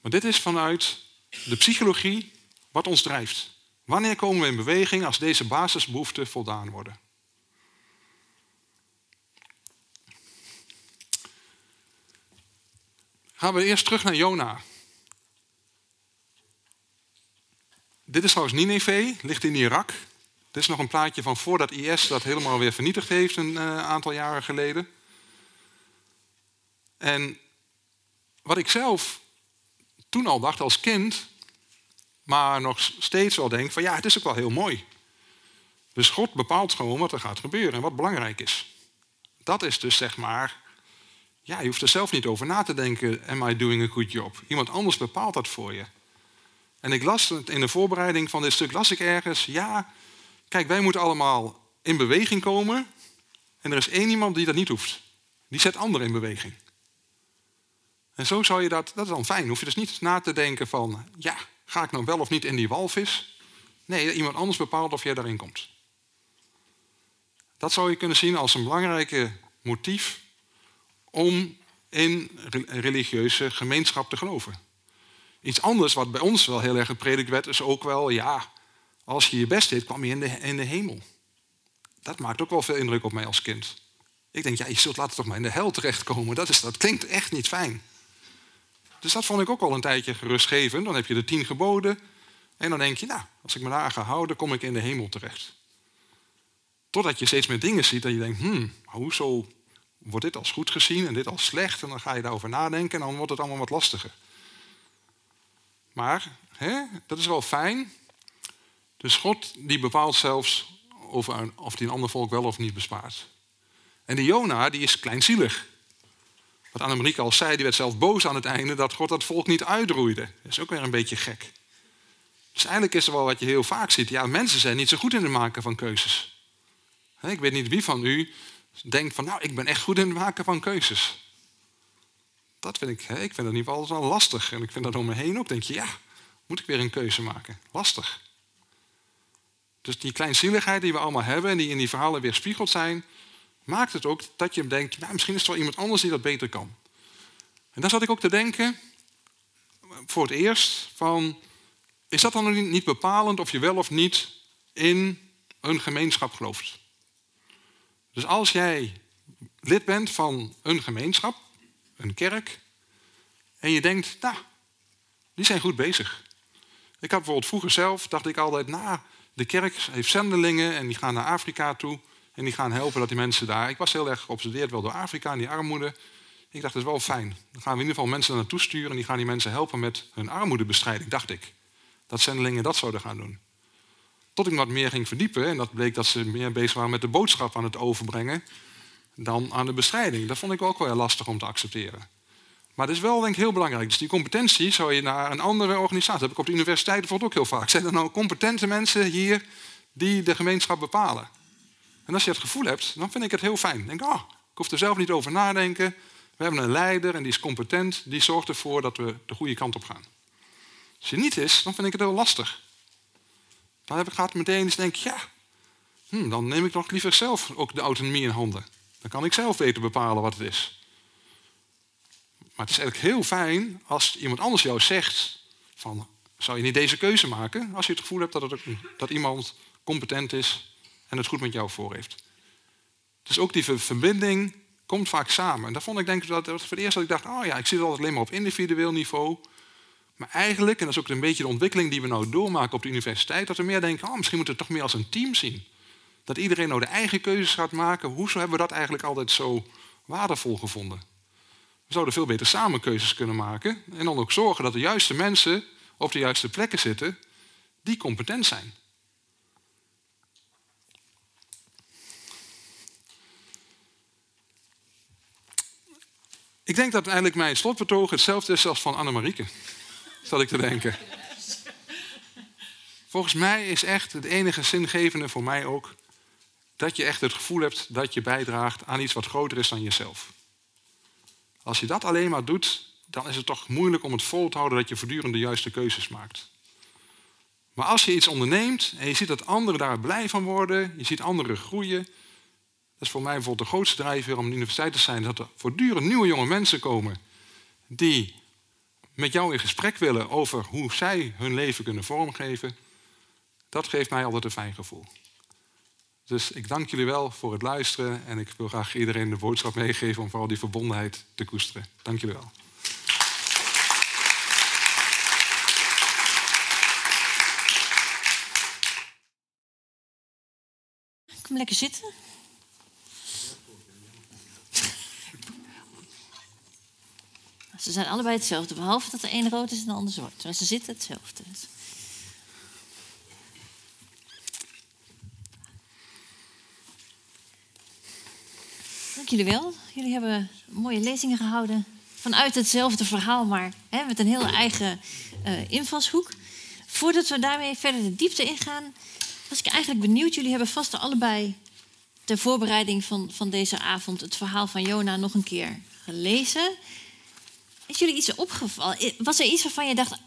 Maar dit is vanuit de psychologie wat ons drijft. Wanneer komen we in beweging als deze basisbehoeften voldaan worden? Gaan we eerst terug naar Jona. Dit is trouwens Nineveh, ligt in Irak. Dit is nog een plaatje van voordat IS dat helemaal weer vernietigd heeft een uh, aantal jaren geleden. En wat ik zelf toen al dacht als kind, maar nog steeds wel denk van ja, het is ook wel heel mooi. Dus God bepaalt gewoon wat er gaat gebeuren en wat belangrijk is. Dat is dus zeg maar, ja, je hoeft er zelf niet over na te denken, am I doing a good job? Iemand anders bepaalt dat voor je. En ik las het in de voorbereiding van dit stuk, las ik ergens, ja, kijk, wij moeten allemaal in beweging komen en er is één iemand die dat niet hoeft. Die zet anderen in beweging. En zo zou je dat, dat is dan fijn. Hoef je dus niet na te denken van, ja, ga ik nou wel of niet in die walvis? Nee, iemand anders bepaalt of jij daarin komt. Dat zou je kunnen zien als een belangrijke motief om in religieuze gemeenschap te geloven. Iets anders wat bij ons wel heel erg gepredikt werd, is ook wel, ja, als je je best deed, kwam je in de, in de hemel. Dat maakt ook wel veel indruk op mij als kind. Ik denk, ja, je zult later toch maar in de hel terechtkomen. Dat, is, dat klinkt echt niet fijn. Dus dat vond ik ook al een tijdje gerustgevend. Dan heb je de tien geboden. En dan denk je, nou, als ik me daar ga houden, kom ik in de hemel terecht. Totdat je steeds meer dingen ziet en je denkt, hmm, hoezo wordt dit als goed gezien en dit als slecht? En dan ga je daarover nadenken en dan wordt het allemaal wat lastiger. Maar hè, dat is wel fijn. Dus God die bepaalt zelfs een, of hij een ander volk wel of niet bespaart. En die Jona die is kleinzielig. Wat Annemarie al zei, die werd zelf boos aan het einde dat God dat volk niet uitroeide. Dat is ook weer een beetje gek. Dus eigenlijk is er wel wat je heel vaak ziet. Ja, mensen zijn niet zo goed in het maken van keuzes. Ik weet niet wie van u denkt van, nou, ik ben echt goed in het maken van keuzes. Dat vind ik, ik vind dat in ieder geval wel lastig. En ik vind dat om me heen ook. Denk je, ja, moet ik weer een keuze maken? Lastig. Dus die kleinzieligheid die we allemaal hebben en die in die verhalen weer spiegeld zijn, maakt het ook dat je denkt, nou, misschien is er wel iemand anders die dat beter kan. En dan zat ik ook te denken, voor het eerst, van, is dat dan niet bepalend of je wel of niet in een gemeenschap gelooft? Dus als jij lid bent van een gemeenschap, een kerk, en je denkt, nou, die zijn goed bezig. Ik had bijvoorbeeld vroeger zelf, dacht ik altijd, nou, de kerk heeft zendelingen en die gaan naar Afrika toe en die gaan helpen dat die mensen daar. Ik was heel erg geobsedeerd wel door Afrika en die armoede. Ik dacht, dat is wel fijn. Dan gaan we in ieder geval mensen naartoe sturen en die gaan die mensen helpen met hun armoedebestrijding, dacht ik. Dat zendelingen dat zouden gaan doen. Tot ik wat meer ging verdiepen en dat bleek dat ze meer bezig waren met de boodschap aan het overbrengen dan aan de bestrijding. Dat vond ik ook wel heel lastig om te accepteren. Maar dat is wel denk ik heel belangrijk. Dus die competentie zou je naar een andere organisatie. Heb ik op de universiteit bijvoorbeeld ook heel vaak. Zijn er nou competente mensen hier die de gemeenschap bepalen? En als je dat gevoel hebt, dan vind ik het heel fijn. denk, oh, ik hoef er zelf niet over nadenken. We hebben een leider en die is competent. Die zorgt ervoor dat we de goede kant op gaan. Als je niet is, dan vind ik het heel lastig. Dan heb ik gaat meteen eens denk, ja, hm, dan neem ik nog liever zelf ook de autonomie in handen. Dan kan ik zelf beter bepalen wat het is. Maar het is eigenlijk heel fijn als iemand anders jou zegt van, zou je niet deze keuze maken? Als je het gevoel hebt dat, het, dat iemand competent is en het goed met jou voor heeft. Dus ook die verbinding komt vaak samen. En dat vond ik denk ik dat voor het eerst dat ik dacht, oh ja, ik zie het altijd alleen maar op individueel niveau. Maar eigenlijk, en dat is ook een beetje de ontwikkeling die we nou doormaken op de universiteit, dat we meer denken, oh, misschien moeten we het toch meer als een team zien. Dat iedereen nou de eigen keuzes gaat maken. Hoezo hebben we dat eigenlijk altijd zo waardevol gevonden? We zouden veel beter samen keuzes kunnen maken. En dan ook zorgen dat de juiste mensen op de juiste plekken zitten die competent zijn. Ik denk dat eigenlijk mijn slotbetoog hetzelfde is als van Annemarieke. Zat ik te denken. Volgens mij is echt het enige zingevende voor mij ook dat je echt het gevoel hebt dat je bijdraagt aan iets wat groter is dan jezelf. Als je dat alleen maar doet, dan is het toch moeilijk om het vol te houden dat je voortdurend de juiste keuzes maakt. Maar als je iets onderneemt en je ziet dat anderen daar blij van worden, je ziet anderen groeien. Dat is voor mij bijvoorbeeld de grootste drijfveer om een universiteit te zijn, dat er voortdurend nieuwe jonge mensen komen die met jou in gesprek willen over hoe zij hun leven kunnen vormgeven. Dat geeft mij altijd een fijn gevoel. Dus ik dank jullie wel voor het luisteren en ik wil graag iedereen de boodschap meegeven om vooral die verbondenheid te koesteren. Dank jullie wel. Kom lekker zitten. Ze zijn allebei hetzelfde, behalve dat de ene rood is en de ander zwart. Maar ze zitten hetzelfde. jullie wel. Jullie hebben mooie lezingen gehouden vanuit hetzelfde verhaal, maar hè, met een heel eigen uh, invalshoek. Voordat we daarmee verder de diepte ingaan, was ik eigenlijk benieuwd. Jullie hebben vast allebei ter voorbereiding van, van deze avond het verhaal van Jona nog een keer gelezen. Is jullie iets opgevallen? Was er iets waarvan je dacht: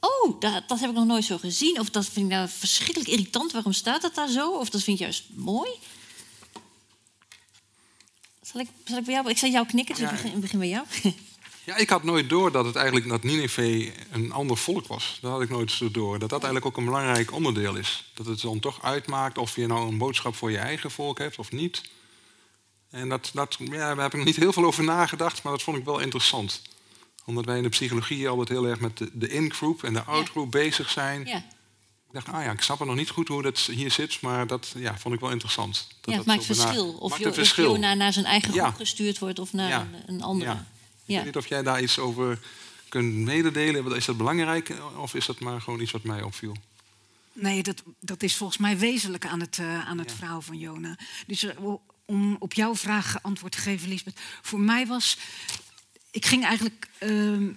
Oh, dat, dat heb ik nog nooit zo gezien? Of dat vind ik nou verschrikkelijk irritant, waarom staat dat daar zo? Of dat vind je juist mooi? Zal ik, zal ik bij jou? Ik zal jou knikken, dus ik begin, begin bij jou. Ja, ik had nooit door dat het eigenlijk dat Nineveh een ander volk was. Dat had ik nooit zo door. Dat dat eigenlijk ook een belangrijk onderdeel is. Dat het dan toch uitmaakt of je nou een boodschap voor je eigen volk hebt of niet. En dat, dat ja, daar heb ik nog niet heel veel over nagedacht, maar dat vond ik wel interessant. Omdat wij in de psychologie altijd heel erg met de, de in-groep en de out-groep bezig zijn. Ja. Ik dacht, ah ja, ik snap er nog niet goed hoe dat hier zit, maar dat ja, vond ik wel interessant. Dat ja, het maakt verschil. Of, je, verschil. of naar, zijn eigen groep gestuurd wordt of naar een, een, andere. Ja. Ik weet niet of jij daar iets over kunt mededelen. Is dat belangrijk of is dat maar gewoon iets wat mij opviel? Nee, dat, dat is volgens mij wezenlijk aan het, uh, aan het verhaal van Jona. Dus uh, om op jouw vraag antwoord te geven, Lisbeth. Voor mij was. Ik ging eigenlijk uh,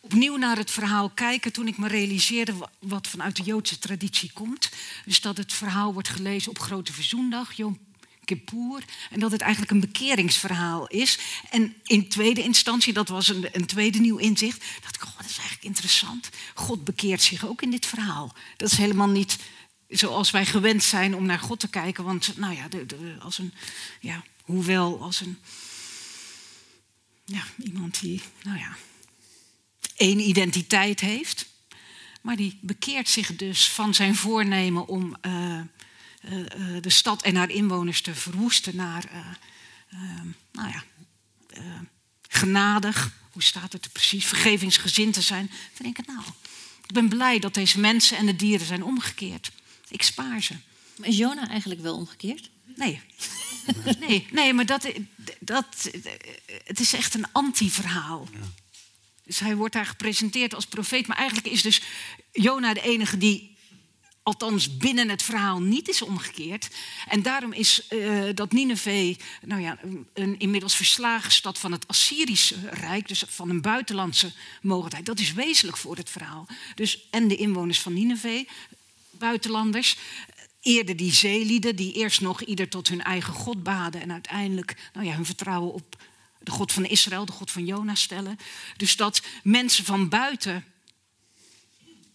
opnieuw naar het verhaal kijken toen ik me realiseerde wat vanuit de Joodse traditie komt. Dus dat het verhaal wordt gelezen op Grote Verzoendag, Yom Kippur. En dat het eigenlijk een bekeringsverhaal is. En in tweede instantie, dat was een, een tweede nieuw inzicht, dacht ik, oh, dat is eigenlijk interessant. God bekeert zich ook in dit verhaal. Dat is helemaal niet zoals wij gewend zijn om naar God te kijken. Want, nou ja, de, als een, ja hoewel als een, ja, iemand die, nou ja, één identiteit heeft. Maar die bekeert zich dus van zijn voornemen om uh, uh, de stad en haar inwoners te verwoesten naar, nou ja, genadig, hoe staat het er precies, vergevingsgezind te zijn. Dan denk ik, nou, ik ben blij dat deze mensen en de dieren zijn omgekeerd. Ik spaar ze. Is Jona eigenlijk wel omgekeerd? Nee. nee, nee, maar dat, dat, het is echt een anti-verhaal. Ja. Dus hij wordt daar gepresenteerd als profeet. Maar eigenlijk is dus Jona de enige die, althans binnen het verhaal, niet is omgekeerd. En daarom is uh, dat Nineveh, nou ja, een inmiddels verslagen stad van het Assyrische Rijk, dus van een buitenlandse mogelijkheid, dat is wezenlijk voor het verhaal. Dus, en de inwoners van Nineveh, buitenlanders. Eerder die zeelieden, die eerst nog ieder tot hun eigen God baden en uiteindelijk nou ja, hun vertrouwen op de God van Israël, de God van Jona stellen. Dus dat mensen van buiten,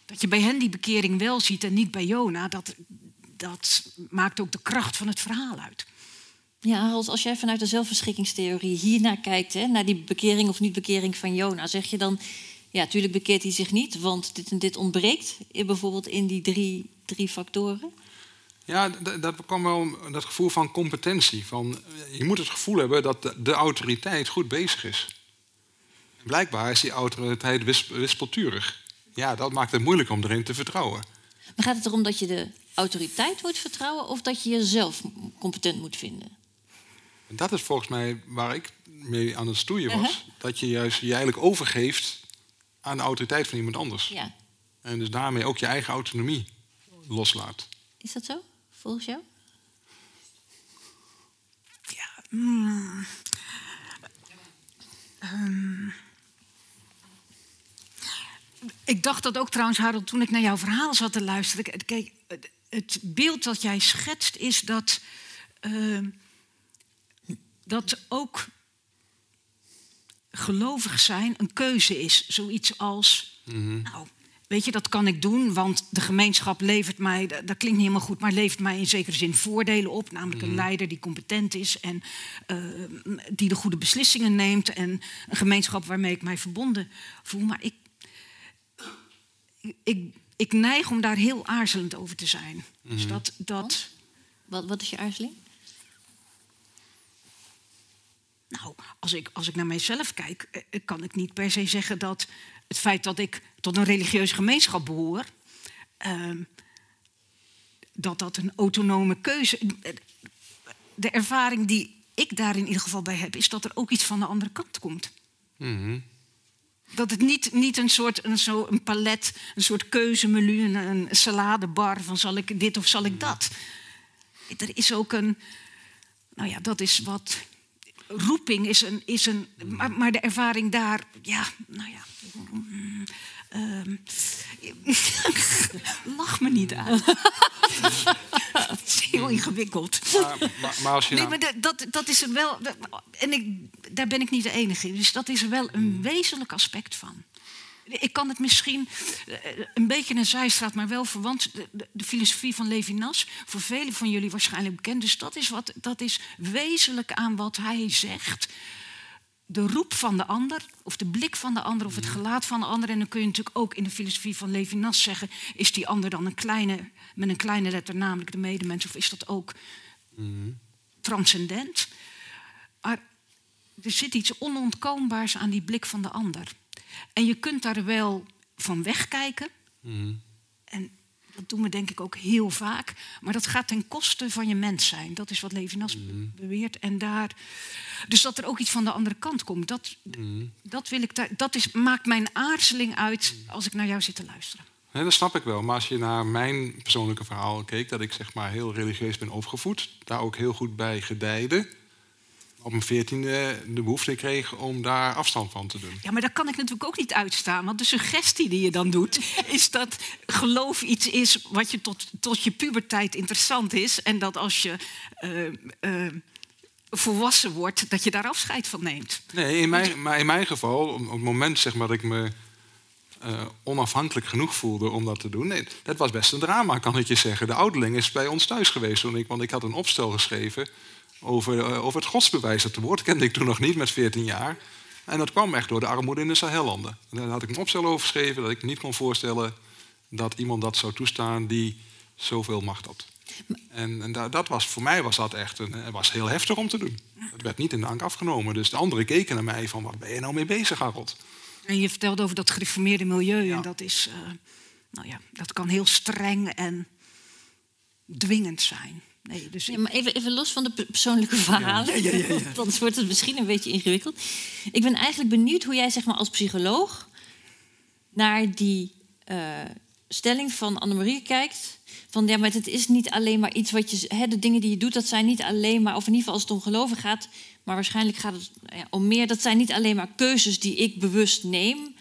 dat je bij hen die bekering wel ziet en niet bij Jona, dat, dat maakt ook de kracht van het verhaal uit. Ja, Harold, als jij vanuit de zelfverschikkingstheorie hiernaar kijkt, hè, naar die bekering of niet-bekering van Jona, zeg je dan, ja, natuurlijk bekeert hij zich niet, want dit en dit ontbreekt bijvoorbeeld in die drie, drie factoren? Ja, dat kwam wel dat gevoel van competentie. Van, je moet het gevoel hebben dat de, de autoriteit goed bezig is. Blijkbaar is die autoriteit wispelturig. Ja, dat maakt het moeilijk om erin te vertrouwen. Maar gaat het erom dat je de autoriteit moet vertrouwen of dat je jezelf competent moet vinden? Dat is volgens mij waar ik mee aan het stoeien was. Uh-huh. Dat je juist je eigenlijk overgeeft aan de autoriteit van iemand anders. Ja. En dus daarmee ook je eigen autonomie loslaat. Is dat zo, volgens jou? Ja. Mm, um, ik dacht dat ook trouwens, Harold, toen ik naar jouw verhaal zat te luisteren. Kijk, het beeld dat jij schetst is dat, uh, dat ook gelovig zijn een keuze is. Zoiets als, mm-hmm. nou, weet je, dat kan ik doen, want de gemeenschap levert mij, dat, klinkt niet helemaal goed, maar levert mij in zekere zin voordelen op. Namelijk een mm-hmm. leider die competent is en uh, die de goede beslissingen neemt. En een gemeenschap waarmee ik mij verbonden voel. Maar ik, ik, ik neig om daar heel aarzelend over te zijn. Dus dat, dat, wat, wat is je aarzeling? Nou, als ik, als ik naar mijzelf kijk, eh, kan ik niet per se zeggen dat het feit dat ik tot een religieuze gemeenschap behoor, ehm, dat dat een autonome keuze. De ervaring die ik daar in ieder geval bij heb, is dat er ook iets van de andere kant komt. Mhm. Dat het niet, niet een soort een, zo een palet, een soort keuzemenu, een, een saladebar van zal ik dit of zal ik mhm. dat. Er is ook een, nou ja, dat is wat roeping is een. Is een maar, maar de ervaring daar, ja, nou ja. Um, lach me niet aan. Het is heel ingewikkeld. Maar, maar, als je nee, maar dat, dat is er wel. En ik, daar ben ik niet de enige in. Dus dat is er wel een wezenlijk aspect van. Ik kan het misschien eh, een beetje een zijstraat, maar wel verwant. De, de, filosofie van Levinas, voor velen van jullie waarschijnlijk bekend. Dus dat is, wat, dat is wezenlijk aan wat hij zegt. De roep van de ander, of de blik van de ander, of het gelaat van de ander. En dan kun je natuurlijk ook in de filosofie van Levinas zeggen: is die ander dan een kleine, met een kleine letter, namelijk de medemens, of is dat ook mm. transcendent? Maar er zit iets onontkoombaars aan die blik van de ander. En je kunt daar wel van wegkijken. Mm. En dat doen we denk ik ook heel vaak. Maar dat gaat ten koste van je mens zijn. Dat is wat Levinas mm. beweert. En daar, dus dat er ook iets van de andere kant komt. Dat, mm. dat, wil ik dat is, maakt mijn aarzeling uit als ik naar jou zit te luisteren. Nee, dat snap ik wel. Maar als je naar mijn persoonlijke verhaal keek, dat ik zeg maar heel religieus ben opgevoed, daar ook heel goed bij gedijde, op mijn veertiende de behoefte kreeg om daar afstand van te doen. Ja, maar dat kan ik natuurlijk ook niet uitstaan. Want de suggestie die je dan doet, is dat geloof iets is wat je tot, tot je puberteit interessant is. En dat als je uh, uh, volwassen wordt, dat je daar afscheid van neemt. Nee, in mijn, maar in mijn geval, op het moment zeg maar, dat ik me uh, onafhankelijk genoeg voelde om dat te doen. Nee, dat was best een drama, kan ik je zeggen. De ouderling is bij ons thuis geweest toen ik, want ik had een opstel geschreven over, uh, over het godsbewijs. Dat woord kende ik toen nog niet met 14 jaar. En dat kwam echt door de armoede in de Sahellanden. En daar had ik een opstel over geschreven dat ik niet kon voorstellen dat iemand dat zou toestaan die zoveel macht had. En, en dat, dat was, voor mij was dat echt een, was heel heftig om te doen. Het werd niet in dank afgenomen. Dus de anderen keken naar mij van, wat ben je nou mee bezig, Harold? En je vertelde over dat gereformeerde milieu. Ja. En dat, is, uh, nou ja, dat kan heel streng en dwingend zijn. Nee, dus ja, maar even, even los van de persoonlijke verhalen. Ja, ja, Anders wordt het misschien een beetje ingewikkeld. Ik ben eigenlijk benieuwd hoe jij zeg maar, als psycholoog naar die uh, stelling van Annemarie kijkt. Van ja, maar het is niet alleen maar iets wat je. Hè, de dingen die je doet, dat zijn niet alleen maar. Of in ieder geval als het om geloven gaat. Maar waarschijnlijk gaat het ja, om meer. Dat zijn niet alleen maar keuzes die ik bewust neem.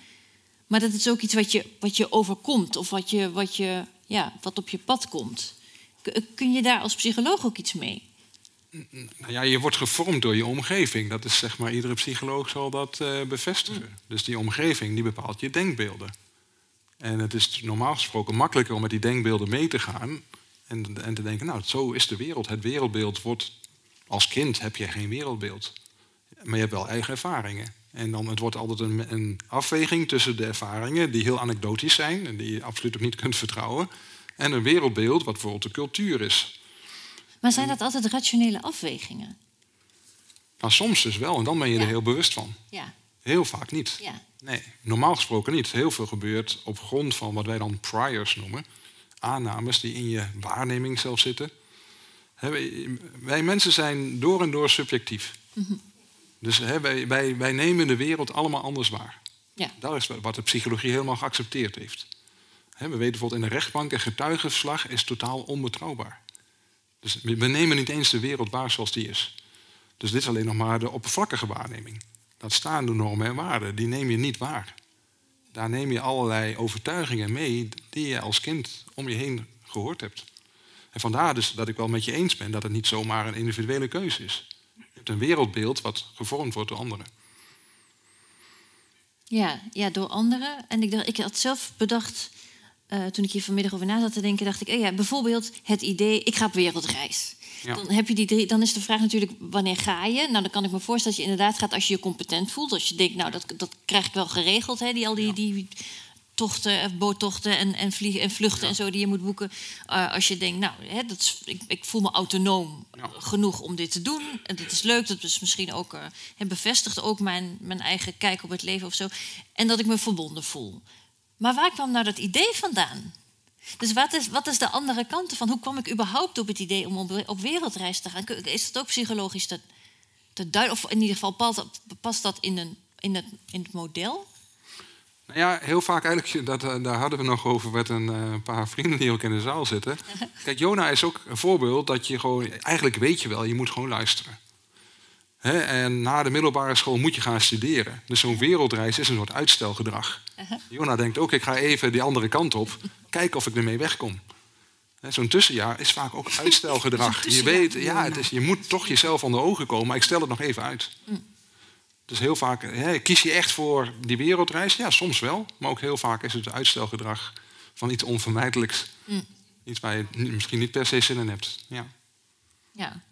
Maar dat is ook iets wat je, wat je overkomt. Of wat, je, wat, je, ja, wat op je pad komt. Kun je daar als psycholoog ook iets mee? Nou ja, je wordt gevormd door je omgeving. Dat is zeg maar, iedere psycholoog zal dat uh, bevestigen. Dus die omgeving die bepaalt je denkbeelden. En het is normaal gesproken makkelijker om met die denkbeelden mee te gaan. En, en te denken, nou, zo is de wereld. Het wereldbeeld wordt... Als kind heb je geen wereldbeeld. Maar je hebt wel eigen ervaringen. En dan, het wordt altijd een, een afweging tussen de ervaringen... die heel anekdotisch zijn en die je absoluut ook niet kunt vertrouwen... en een wereldbeeld wat bijvoorbeeld de cultuur is. Maar zijn dat altijd rationele afwegingen? Nou, soms dus wel. En dan ben je ja. er heel bewust van. Ja. Heel vaak niet. Ja. Nee, normaal gesproken niet. Heel veel gebeurt op grond van wat wij dan priors noemen. Aannames die in je waarneming zelf zitten. Wij mensen zijn door en door subjectief. Mm -hmm. Dus wij, wij, wij nemen de wereld allemaal anders waar. Ja. Dat is wat de psychologie helemaal geaccepteerd heeft. We weten bijvoorbeeld in de rechtbank, een getuigenverslag is totaal onbetrouwbaar. Dus we nemen niet eens de wereld waar zoals die is. Dus dit is alleen nog maar de oppervlakkige waarneming. Dat staan de normen en waarden, die neem je niet waar. Daar neem je allerlei overtuigingen mee die je als kind om je heen gehoord hebt. En vandaar dus dat ik wel met je eens ben dat het niet zomaar een individuele keuze is. Je hebt een wereldbeeld wat gevormd wordt door anderen. Ja, ja door anderen. En ik, dacht, ik had zelf bedacht, uh, toen ik hier vanmiddag over na zat te denken, dacht ik, oh ja, bijvoorbeeld het idee, ik ga op wereldreis. Ja. Dan, heb je die drie, dan is de vraag natuurlijk, wanneer ga je? Nou, dan kan ik me voorstellen dat je inderdaad gaat als je je competent voelt. Als je denkt, nou, dat, dat krijg ik wel geregeld, hè, die, al die, ja. die tochten, boottochten en, en, vliegen, en vluchten ja. en zo die je moet boeken. Uh, als je denkt, nou, hè, dat is, ik, ik, voel me autonoom ja. genoeg om dit te doen. En dat is leuk, dat is misschien ook, uh, bevestigt ook mijn, mijn eigen kijk op het leven of zo. En dat ik me verbonden voel. Maar waar kwam nou dat idee vandaan? Dus wat is, wat is de andere kant ervan? Hoe kwam ik überhaupt op het idee om op, op wereldreis te gaan? Is dat ook psychologisch te, te duiden? Of in ieder geval past, past dat in, een, in, het, in het model? Nou ja, heel vaak eigenlijk, dat, eh, daar hadden we nog over met een uh, paar vrienden die ook in de zaal zitten. Kijk, Jona is ook een voorbeeld dat je gewoon, eigenlijk weet je wel, je moet gewoon luisteren. He, en na de middelbare school moet je gaan studeren. Dus zo'n wereldreis is een soort uitstelgedrag. Uh -huh. Jona denkt ook, ik ga even die andere kant op, kijken of ik ermee wegkom. Zo'n tussenjaar is vaak ook uitstelgedrag. je weet, ja, het is, je moet toch jezelf onder ogen komen, maar ik stel het nog even uit. Mm. Dus heel vaak, kies je echt voor die wereldreis? Ja, soms wel. Maar ook heel vaak is het uitstelgedrag van iets onvermijdelijks. Mm. Iets waar je misschien niet per se zin in hebt. Ja. ja.